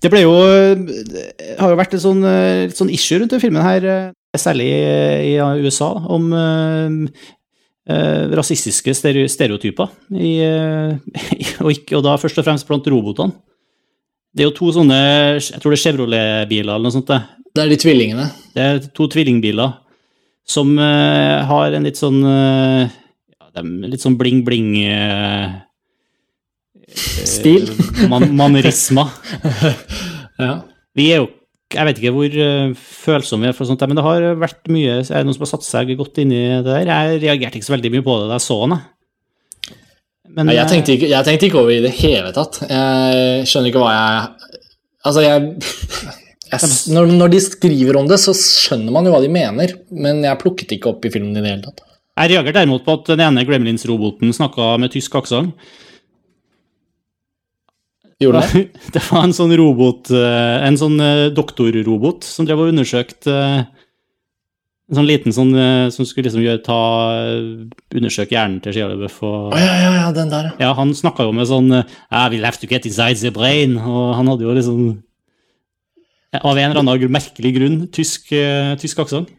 S1: Det ble jo Det har jo vært et sånn, litt sånn issue rundt den filmen her, særlig i USA, om eh, rasistiske stereotyper, i, og, ikke, og, da først og fremst blant robotene. Det er jo to sånne jeg tror det er Chevrolet-biler eller noe sånt. Det.
S3: det er de tvillingene.
S1: Det er to tvillingbiler som uh, har en litt sånn ja, Litt sånn bling-bling uh,
S3: Stil?
S1: man, manerisma.
S3: ja.
S1: Vi er jo jeg vet ikke hvor følsom følsomme vi er for sånt, men det har vært mye Er det noen som har satt seg godt inn i det der? Jeg reagerte ikke så veldig mye på det da jeg så den.
S3: Men, jeg, tenkte ikke, jeg, tenkte ikke, over i det hele tatt. Jeg skjønner ikke hva jeg Altså, jeg, jeg når, når, de skriver om det, så skjønner man jo hva de mener, men jeg plukket ikke opp i filmen i det hele tatt.
S1: Jeg reagerte derimot på at den ene Gremlins-roboten snakka med tysk aksent.
S3: Gjorde det?
S1: Det var en sånn robot, eh, en sånn eh, doktorrobot som drev og undersøkte eh, En sånn liten sånn som skulle liksom gjøre, ta, undersøke hjernen til Shia LaBeouf.
S3: Og, ja, ja, ja, den der,
S1: ja. Han snakka jo med sånn I will have to get inside the brain. Og han hadde jo liksom Av en eller annen merkelig grunn tysk, tysk aksent.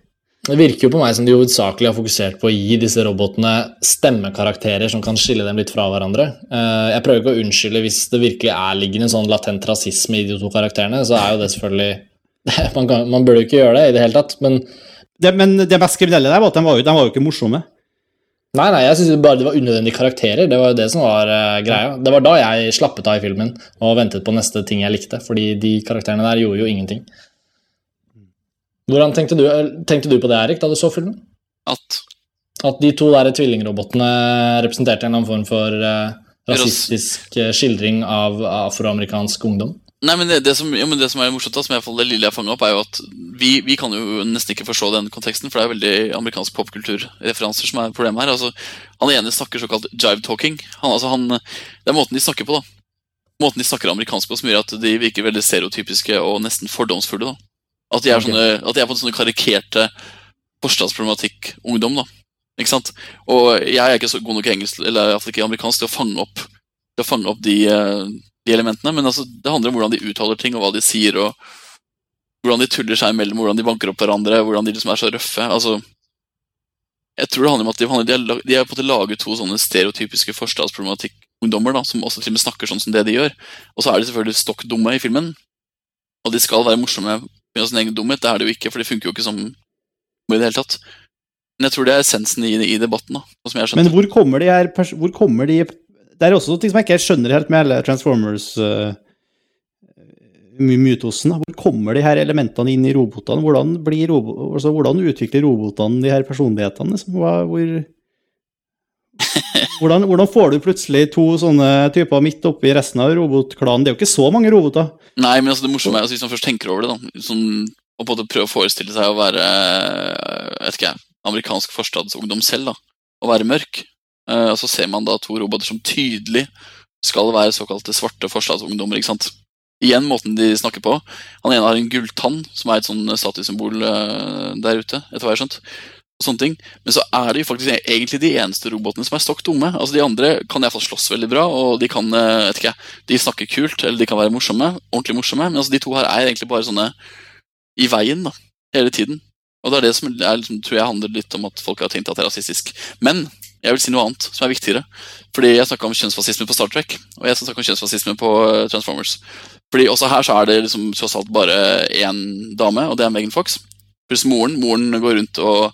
S3: Det virker jo på meg som de hovedsakelig har fokusert på å gi disse robotene stemmekarakterer som kan skille dem litt fra hverandre. Eh, jeg prøver ikke å unnskylde hvis det virkelig er liggende en sånn latent rasisme i de to karakterene, så er jo det selvfølgelig Man, kan, man burde jo ikke gjøre det i det hele tatt, men
S1: det, Men det mest kriminelle der var at de var jo, de var jo ikke morsomme.
S3: Nei, nei, jeg syns bare det var unødvendige karakterer. Det var jo det som var uh, greia. Det var da jeg slappet av i filmen og ventet på neste ting jeg likte, fordi de karakterene der gjorde jo ingenting. Hvordan tenkte du, tenkte du, på det, Erik, da du så filmen?
S2: At?
S3: At de to der tvillingrobotene representerte en eller annen form for uh, rasistisk uh, skildring av afroamerikansk ungdom?
S2: Nei, men det, det, som, ja, men det, som, er morsomt, da, som jeg, det lille jeg fanga opp, er jo at vi, vi, kan jo nesten ikke forstå den konteksten, for det er veldig amerikansk popkulturreferanser som er problemet her. Altså, han ene snakker såkalt jive talking. Han, altså, han, det er måten de snakker på, da. Måten de snakker amerikansk på som gjør at de virker veldig stereotypiske og nesten fordomsfulle. da. At de er, sånne, at de er på sånne karikerte forstadsproblematikk-ungdom. da. Ikke sant? Og jeg er ikke så god nok engelsk, eller ikke amerikansk til å fange opp, å fange opp de, eh, de, elementene, men altså, det handler om hvordan de uttaler ting, og hva de sier, og hvordan de tuller seg imellom, hvordan de banker opp hverandre, hvordan de liksom er så røffe. altså jeg tror det handler om at De, de, er, de er på en måte laget to sånne stereotypiske forstadsproblematikk-ungdommer da, som også til og med snakker sånn som det de gjør. Og så er de selvfølgelig stokk dumme i filmen. Og de skal være morsomme pga. sin egen dumhet. Det er det jo ikke, for det funker jo ikke som i det hele tatt. Men jeg tror det er essensen i, i debatten. da, som jeg
S1: Men hvor kommer de her hvor kommer de det er også ting som jeg ikke skjønner helt med hele Transformers uh, mytosen. Hvor kommer de her elementene inn i robotene? Hvordan, blir robo altså, hvordan utvikler robotene de her personlighetene? Liksom? Hva, hvor, hvordan, hvordan, får du plutselig to sånne typer midt oppi resten av robotklanen? Det er jo ikke så mange roboter.
S2: Nei, men altså, det morsomme er altså, hvis man først tenker over det, da, sånn, og på en måte prøve å forestille seg å være vet ikke jeg, amerikansk forstadsungdom selv, da, og være mørk, uh, og så ser man da to roboter som tydelig skal være såkalte svarte forstadsungdommer. ikke sant? Igjen måten de snakker på. Han ene har en gulltann, som er et sånn statussymbol uh, der ute. etter hva jeg har skjønt. Og sånne ting. Men så er det jo faktisk egentlig de eneste robotene som er stokk dumme. Altså De andre kan iallfall slåss veldig bra, og de kan uh, vet ikke, de snakker kult, eller de kan være morsomme. ordentlig morsomme, Men altså de to her er egentlig bare sånne i veien da, hele tiden. Og det er det som er, liksom, tror jeg handler litt om at folk har tenkt at det er rasistisk. Men jeg vil si noe annet som er viktigere. Fordi jeg snakka om kjønnsfascisme på Star Trek, og jeg skal om kjønnsfascisme på Transformers. Fordi også her så er det liksom tross alt bare én dame, og det er Megan Fox. Pluss moren. Moren går rundt og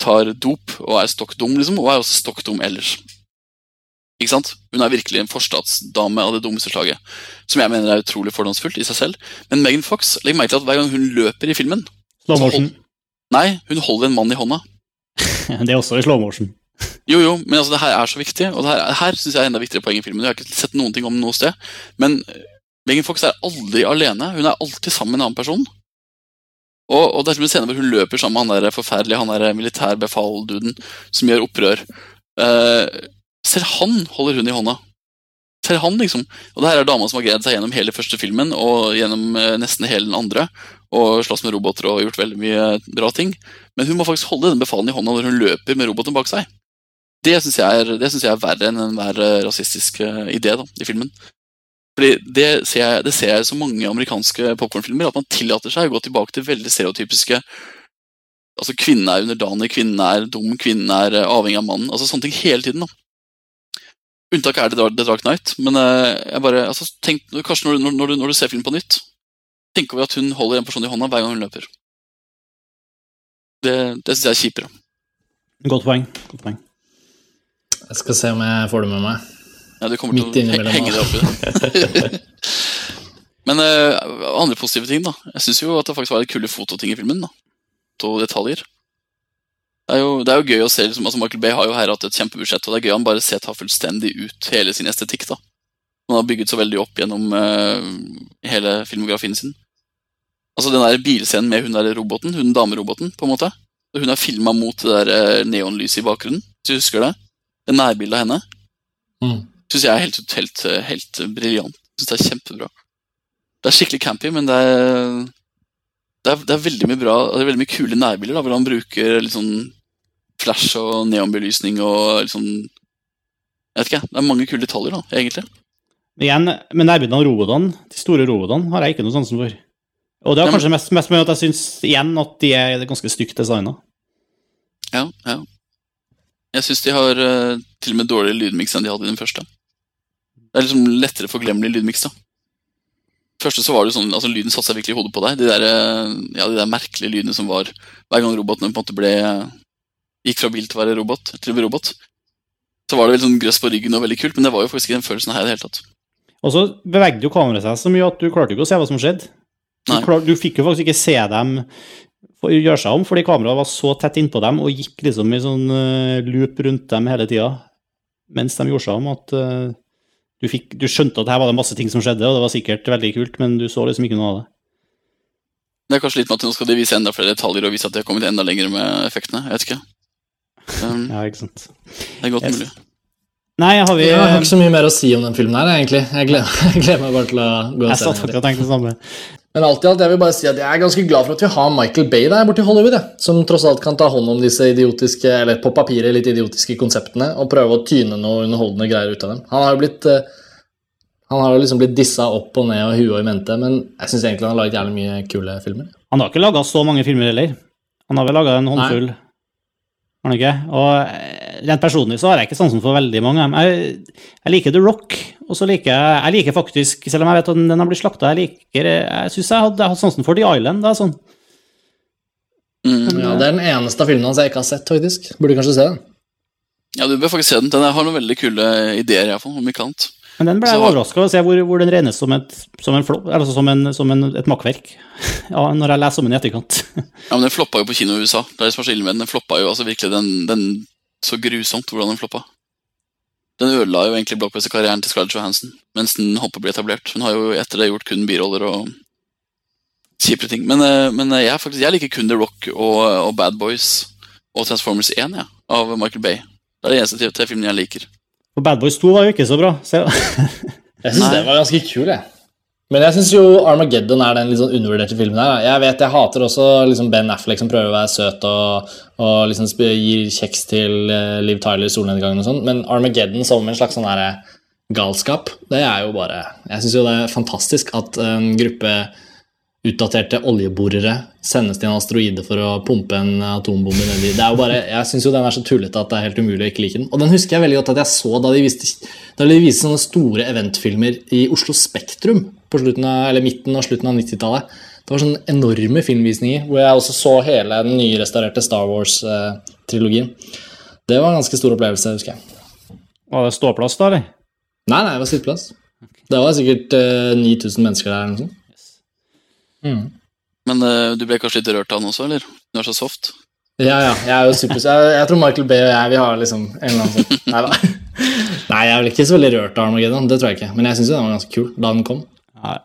S2: tar dop og er stokk dum, liksom, og er også stokk dum ellers. Ikke sant? Hun er virkelig en forstatsdame av det dummeste slaget. Som jeg mener er utrolig fordomsfullt i seg selv. Men Megan Fox, legg merke til at hver gang hun løper i filmen
S1: Slow motion.
S2: Hold... Nei, hun holder en mann i hånda.
S1: det er også i slow motion.
S2: Jo, jo, men altså, det her er så viktig, og det her, her synes jeg er enda viktigere poeng i filmen. Jeg har ikke sett noen ting om noe sted, men Megan Fox er aldri alene. Hun er alltid sammen med en annen person. Og, og det er en scene hvor hun løper sammen med han der forferdelige han der militærbefal-duden som gjør opprør. Uh, selv han holder hun i hånda. Selv han, liksom. Og det her er dama som har greid seg gjennom hele første filmen og gjennom uh, nesten hele den andre. Og slåss med roboter og gjort veldig mye bra ting. Men hun må faktisk holde den befalen i hånda når hun løper med roboten bak seg. Det syns jeg, jeg, er verre enn enhver rasistisk idé da, i filmen. Fordi det ser, jeg, det ser jeg så mange amerikanske popkornfilmer, at man tillater seg å gå tilbake til veldig stereotypiske Altså, kvinnen er underdanig, kvinnen er dum, kvinnen er eh, avhengig av mannen. altså Sånne ting hele tiden. da. Unntaket er The Dark Night, men uh, jeg bare, altså, tenk, kanskje når, når, du, når du ser film på nytt, tenk over at hun holder en person i hånda hver gang hun løper. Det, det syns jeg er kjipere.
S1: Godt poeng. Godt poeng.
S3: Jeg skal se om jeg får det med meg.
S2: Ja, du kommer Midt til å henge det oppi. Men uh, andre positive ting, da. Jeg syns jo at det faktisk var litt kule fototing i filmen. da. Og detaljer. Det er, jo, det er jo gøy å se liksom, altså Michael Bay har jo her hatt et kjempebudsjett, og det er gøy han bare ser ta fullstendig ut hele sin estetikk. da. Han har bygget så veldig opp gjennom uh, hele filmografien sin. Altså Den der bilscenen med hun der roboten, hun dameroboten, på en måte. Hun er filma mot det der uh, neonlyset i bakgrunnen, hvis du husker det. Det nærbildet av henne. Mm syns jeg er helt, helt, helt briljant. Syns det er kjempebra. Det er skikkelig campy, men det er, det er, det er veldig mye bra Det er veldig mye kule nærbilder, da, hvor han bruker litt sånn flash og neonbelysning og litt sånn Jeg vet ikke, det er mange kule detaljer, da, egentlig.
S1: Igjen, med nærbildene av robotene, de store robotene, har jeg ikke noe sansen for. Og det er kanskje mest, mest med at jeg syns igjen at de er ganske stygt designa.
S2: Ja, ja. Jeg syns de har uh, til og med dårligere lydmiks enn de hadde i den første. Det er liksom lettere forglemmelig lydmiks. da. Første så var det sånn, altså Lyden satte seg virkelig i hodet på deg. De der, eh, ja, de der merkelige lydene som var hver gang roboten på en måte ble gikk fra bil til å være robot. til å bli robot. Så var det veldig sånn grøss på ryggen og veldig kult, men det var jo faktisk ikke den følelsen her i det hele tatt.
S1: Og så bevegde jo kameraet seg så mye at du klarte ikke å se hva som skjedde. Du, klar, du fikk jo faktisk ikke se dem gjøre seg om, fordi kameraet var så tett innpå dem og gikk liksom i sånn uh, loop rundt dem hele tida mens de gjorde seg om, at uh, du, fikk, du, skjønte at her var det masse ting som skjedde, og det var sikkert veldig kult, men du så liksom ikke noe av det.
S2: Det er kanskje litt med at nå skal de vise enda flere detaljer og vise at de har kommet enda lenger med effektene. Jeg vet ikke.
S1: Um, ja, ikke sant.
S2: Det er godt yes. mulig.
S1: Nei, har vi
S3: Jeg har ikke så mye mer å si om den filmen her, egentlig. Jeg gleder, jeg gleder meg bare til å gå og
S1: se den. Jeg satt faktisk og tenkte det samme.
S3: Men alt i alt, jeg vil bare si at jeg er ganske glad for at vi har Michael Bay der borte i Hollywood, jeg, som tross alt kan ta hånd om disse idiotiske, eller på papiret litt idiotiske konseptene og prøve å tyne noe underholdende greier ut av dem. Han har jo blitt uh, han har jo liksom blitt dissa opp og ned og huet i mente, men jeg syns egentlig han har laget jævlig mye kule filmer.
S1: Han har ikke laga så mange filmer heller. Han har vel laga en håndfull. Har ikke? Og eh, rent personlig så har jeg ikke sansen for veldig mange. Jeg, jeg liker The Rock, og så liker jeg Jeg liker faktisk, selv om jeg vet at den har blitt slakta, jeg liker Jeg syns jeg hadde hatt sansen for The Island. da, sånn.
S3: Mm, ja, det er den eneste av filmene hans jeg ikke har sett, faktisk. Burde kanskje se den.
S2: Ja, du bør faktisk se den. Den har noen veldig kule ideer, iallfall, om ikke annet.
S1: Men den ble jeg overraska over å se hvor, hvor den regnes som et, som en flopp, altså som, en, som en, et makkverk. Ja, når jeg leser om den i etterkant.
S2: Ja, men Den floppa jo på kino i USA. Det er det som er så ille med den. Den floppa jo altså virkelig den, den så grusomt hvordan den floppa. Den ødela jo egentlig blockbuster-karrieren til Scarlett Johansson mens den holdt på å bli etablert. Hun har jo etter det gjort kun biroller og kjipe ting. Men, eh, men jeg, er faktisk, jeg liker kun The Rock og, og Bad Boys og Transformers 1 ja, av Michael Bay. Det er det eneste tre filmene jeg liker.
S1: Og Bad Boys 2 var jo ikke så bra. Så,
S3: Jeg syns den var ganske kul, jeg. Men jeg syns jo Armageddon er den litt sånn undervurderte filmen her. Jeg vet jeg hater også liksom Ben Affleck som prøver å være søt og, og liksom gir kjeks til eh, Liv Tyler i solnedgangen og sånn, men Armageddon som en slags sånn derre galskap, det er jo bare Jeg syns jo det er fantastisk at en gruppe utdaterte oljeborere sendes til en asteroide for å pumpe en atombombe nedi. Det er jo bare, Jeg syns jo den er så tullete at det er helt umulig å ikke like den. Og den husker jeg veldig godt at jeg så da de viste, da de viste sånne store eventfilmer i Oslo Spektrum på av, eller midten og slutten av 90-tallet. Det var sånne enorme filmvisninger hvor jeg også så hele den nyrestaurerte Star Wars-trilogien. Det var en ganske stor opplevelse, husker jeg.
S1: var det ståplass da, eller?
S3: Nei, nei, det var sitteplass. Det var sikkert uh, 9000 mennesker der. eller noe sånt.
S2: Men uh, du ble kanskje litt rørt av han også, eller? Du er så soft.
S3: Ja, ja. Jeg er jo super... Jeg, jeg tror Michael Bay og jeg vi har liksom en eller annen sånn Nei da. Nei, jeg er vel ikke så veldig rørt av Armageddon, det tror jeg ikke. Men jeg syns den var ganske kul da den kom.
S1: Nei.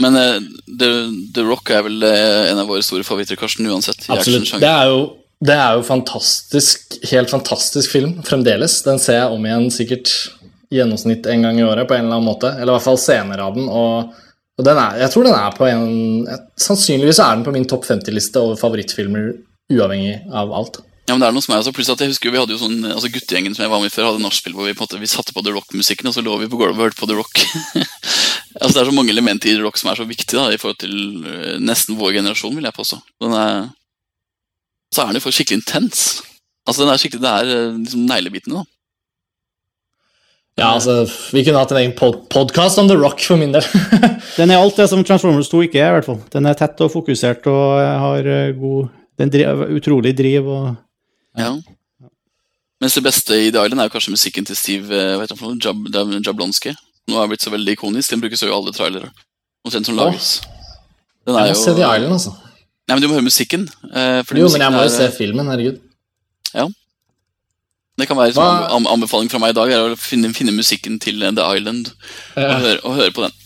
S2: Men uh, The, The Rock er vel uh, en av våre store favoritter, Karsten, uansett.
S3: Absolutt. Det er jo, det er jo fantastisk, helt fantastisk film fremdeles. Den ser jeg om igjen sikkert gjennomsnitt en gang i året på en eller annen måte. Eller i hvert fall scener av den. Og, og den er, jeg tror den er på en Sannsynligvis er den på min topp 50-liste over favorittfilmer uavhengig av alt.
S2: Ja, men det er noe som er, altså, pluss at jeg husker Vi hadde jo sånn, altså Guttegjengen som jeg var med før, hadde nachspiel hvor vi på en måte, vi satte på The Rock-musikken, og så lå vi på gulvet og hørte på The Rock. altså Det er så mange elementer i The Rock som er så viktige da, i forhold til øh, nesten vår generasjon, vil jeg påstå. Den er, så er den jo for skikkelig intens. Altså den er skikkelig, Det er øh, liksom neglebitene, da.
S3: Ja, altså, Vi kunne hatt en egen pod podkast om The Rock for min del.
S1: Den er alt det som Transformers 2 ikke er, i hvert fall. Den er tett og fokusert og har eh, god Den driv, utrolig driv og
S2: Ja. Mens det beste i The Island er jo kanskje musikken til Steve eh, hva heter han? Jab, Jab, Jablonski. Nå er blitt så veldig ikonisk. Den brukes jo i alle trailere. Omtrent som lages. Den
S3: Jeg må se The Island, altså.
S2: Nei, men Du må høre musikken. eh, fordi
S3: Jo, men jeg må jo
S2: er-
S3: se filmen, herregud.
S2: Det kan være som anbefaling fra meg i dag er å finne, finne musikken til eh, The Island og,
S3: Ja.
S2: høre, og høre på den.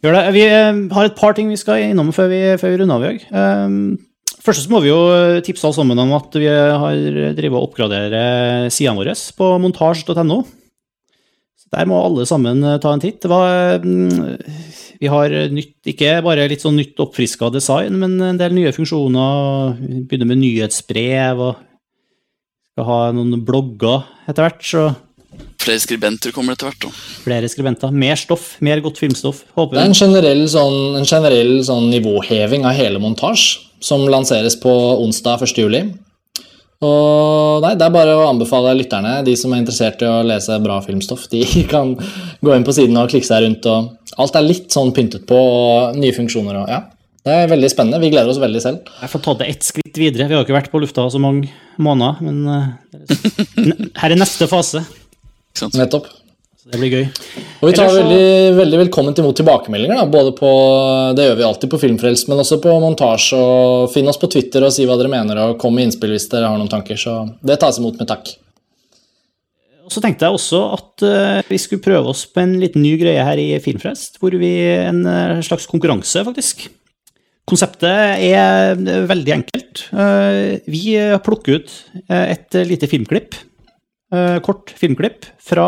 S1: Gjør det. Vi eh, har et par ting vi skal innom før vi, før vi runder av, Jørg. Um, Først så må vi jo tipse alle sammen om at vi har drevet og oppgradere sidene våre på montasj.no. Der må alle sammen ta en titt. Mm, vi har nytt, ikke bare litt sånn nytt oppfriska design, men en del nye funksjoner. Vi Begynner med nyhetsbrev og skal ha noen blogger etter hvert. så
S2: Flere skribenter kommer etter hvert. da.
S1: Flere skribenter. Mer stoff, mer godt filmstoff. Håper
S3: Det er en generell, sånn, en generell sånn nivåheving av hele montasj, som lanseres på onsdag 1. juli. Og nei, Det er bare å anbefale lytterne, de som er interessert i å lese bra filmstoff, de kan gå inn på siden og klikke seg rundt. og Alt er litt sånn pyntet på, og nye funksjoner. og ja, Det er veldig spennende. Vi gleder oss veldig selv.
S1: Jeg får ta det ett skritt videre. Vi har ikke vært på lufta så mange måneder, men eh, her er neste fase.
S3: Nettopp.
S1: Så det blir gøy.
S3: Og vi tar
S1: så-
S3: veldig, veldig velkomment imot tilbakemeldinger. Da, både på, Det gjør vi alltid på Filmfrelst, men også på montasje. og Finn oss på Twitter og si hva dere mener, og kom med innspill hvis dere har noen tanker. Så det tas imot med takk.
S1: Og så tenkte jeg også at eh, vi skulle prøve oss på en liten ny greie her i Filmfrelst, hvor vi En eh, slags konkurranse, faktisk. Konseptet er veldig enkelt. Eh, vi plukker ut eh, et lite filmklipp. eh, Kort filmklipp fra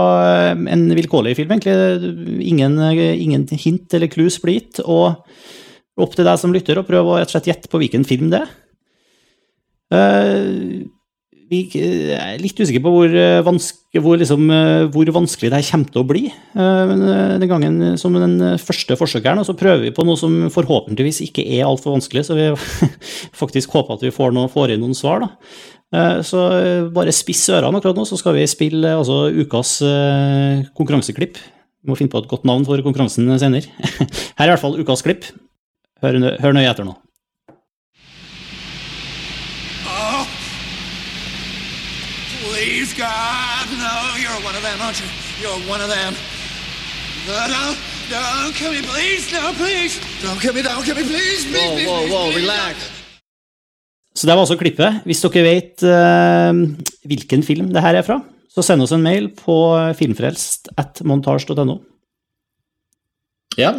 S1: en vilkårlig film, egentlig. Ingen, ingen hint eller clues blir gitt. Og opp til deg som lytter å prøve å rett og slett gjette på hvilken film det er. Eh, jeg er litt usikker på hvor, eh, vanske, hvor, liksom, eh, hvor vanskelig det her kommer til å bli. Men den gangen som den første forsøkeren, så prøver vi på noe som forhåpentligvis ikke er altfor vanskelig, så vi faktisk håper at vi får, noe, får inn noen svar. Da. Så bare spiss ørene akkurat nå, så skal vi spille altså, ukas konkurranseklipp. Vi må finne på et godt navn for konkurransen senere. Her er i hvert fall ukas klipp. Hør nøye etter nå.
S8: Please, God, no, you're one of them, aren't you? You're one of them. No, don't, don't kill me, please, no, please. Don't kill me, don't kill me, please, please,
S3: Whoa,
S8: please,
S3: whoa,
S8: please,
S3: whoa,
S8: please,
S3: relax.
S1: Så det var også klippet. Hvis dere vet eh, hvilken film det her er fra, så send oss en mail på filmfrelst at montasj.no.
S3: Ja.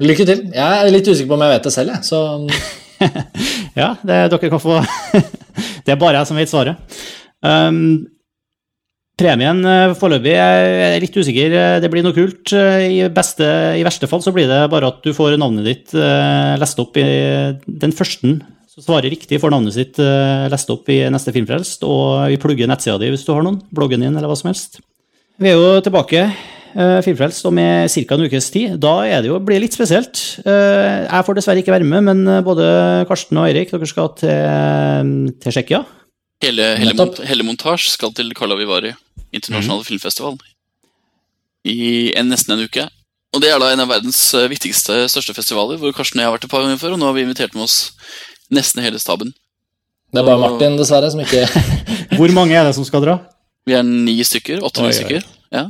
S3: Lykke til. Jeg er litt usikker på om jeg vet det selv, jeg. Så
S1: Ja, det, dere kan få Det er bare jeg som vet svaret. Um, premien uh, foreløpig er litt usikker. Det blir noe kult. Uh, I, beste, I verste fall så blir det bare at du får navnet ditt lest opp i den første som svarer riktig, får navnet sitt lest opp i neste Filmfrelst, og vi plugger nettsida di hvis du har noen. Bloggen din, eller hva som helst. Vi er jo tilbake Filmfrelst om ca. en ukes tid. Da er det jo, blir det litt spesielt. Jeg får dessverre ikke være med, men både Karsten og Eirik dere skal til, til Tsjekkia.
S2: Hele, hele, mont hele montasje skal til Karla Vary internasjonale filmfestival i en, nesten en uke. Og det er da en av verdens eh, viktigste, største festivaler, hvor Karsten og jeg har vært et par ganger før, og nå har vi invitert med oss nesten hele staben.
S3: det er bare Martin, dessverre, som ikke
S1: Hvor mange er det som skal dra?
S2: Vi er ni stykker, åtte-ni
S1: Oi, oi.
S2: stykker. Ja.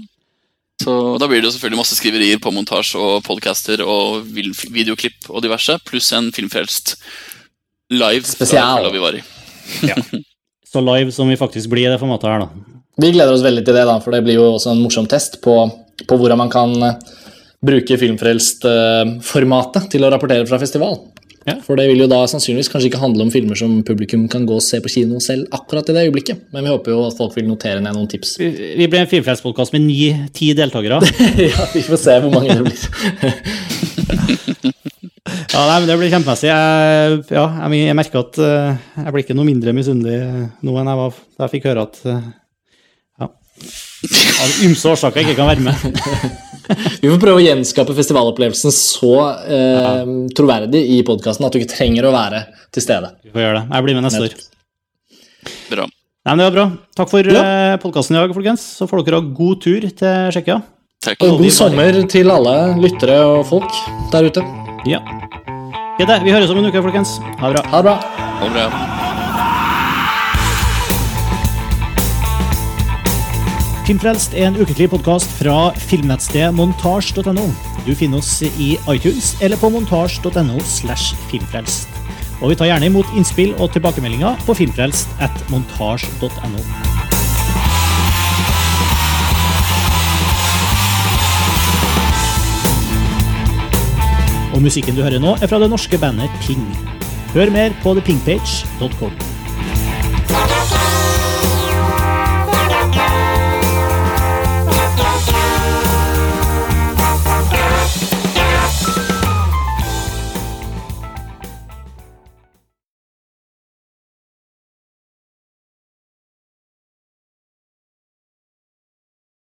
S2: Så da blir det jo selvfølgelig masse skriverier på montasje og podcaster og videoklipp og diverse, pluss en filmfrelst live
S3: Spesial.
S2: fra Karlovy Vary.
S1: Så live som vi faktisk blir i det formatet her, da.
S3: Vi gleder oss veldig til det, da, for det blir jo også en morsom test på, på hvordan man kan eh, bruke Filmfrelst-formatet til å rapportere fra festival.
S1: Ja.
S3: For det vil jo da sannsynligvis kanskje ikke handle om filmer som publikum kan gå og se på kino selv akkurat i det øyeblikket, men vi håper jo at folk vil notere ned noen tips.
S1: Vi vi blir en filmfrelspodkast med ni-ti deltakere.
S3: ja, Vi får se hvor mange det blir.
S1: Ja, nei, men Det blir kjempemessig. Jeg, ja, jeg, jeg merker at eh, jeg blir ikke noe mindre misunnelig nå enn jeg var da jeg fikk høre at eh, av ymse årsaker ikke kan være med.
S3: Vi får prøve å gjenskape festivalopplevelsen så eh, troverdig i podkasten at du ikke trenger å være til stede.
S1: Vi får gjøre det. Jeg blir med neste år.
S2: Bra.
S1: Nei, men det var bra. Takk for
S3: Ja.
S1: ja. podkasten i dag, folkens. Så får dere ha god tur til Tsjekkia.
S3: Og god sommer til alle lyttere og folk der ute.
S1: Ja. Greit, det. Vi høres om en uke, folkens. Ha det bra.
S3: Ha det bra.
S2: Ha det bra.
S1: Filmfrelst er en ukentlig podkast fra filmnettstedet montasj.no. Du finner oss i iTunes eller på montasj.no slash filmfrelst. Og vi tar gjerne imot innspill og tilbakemeldinger på filmfrelst at montasj.no. Og musikken du hører nå, er fra det norske bandet Ping. Hør mer på thepingpage.com.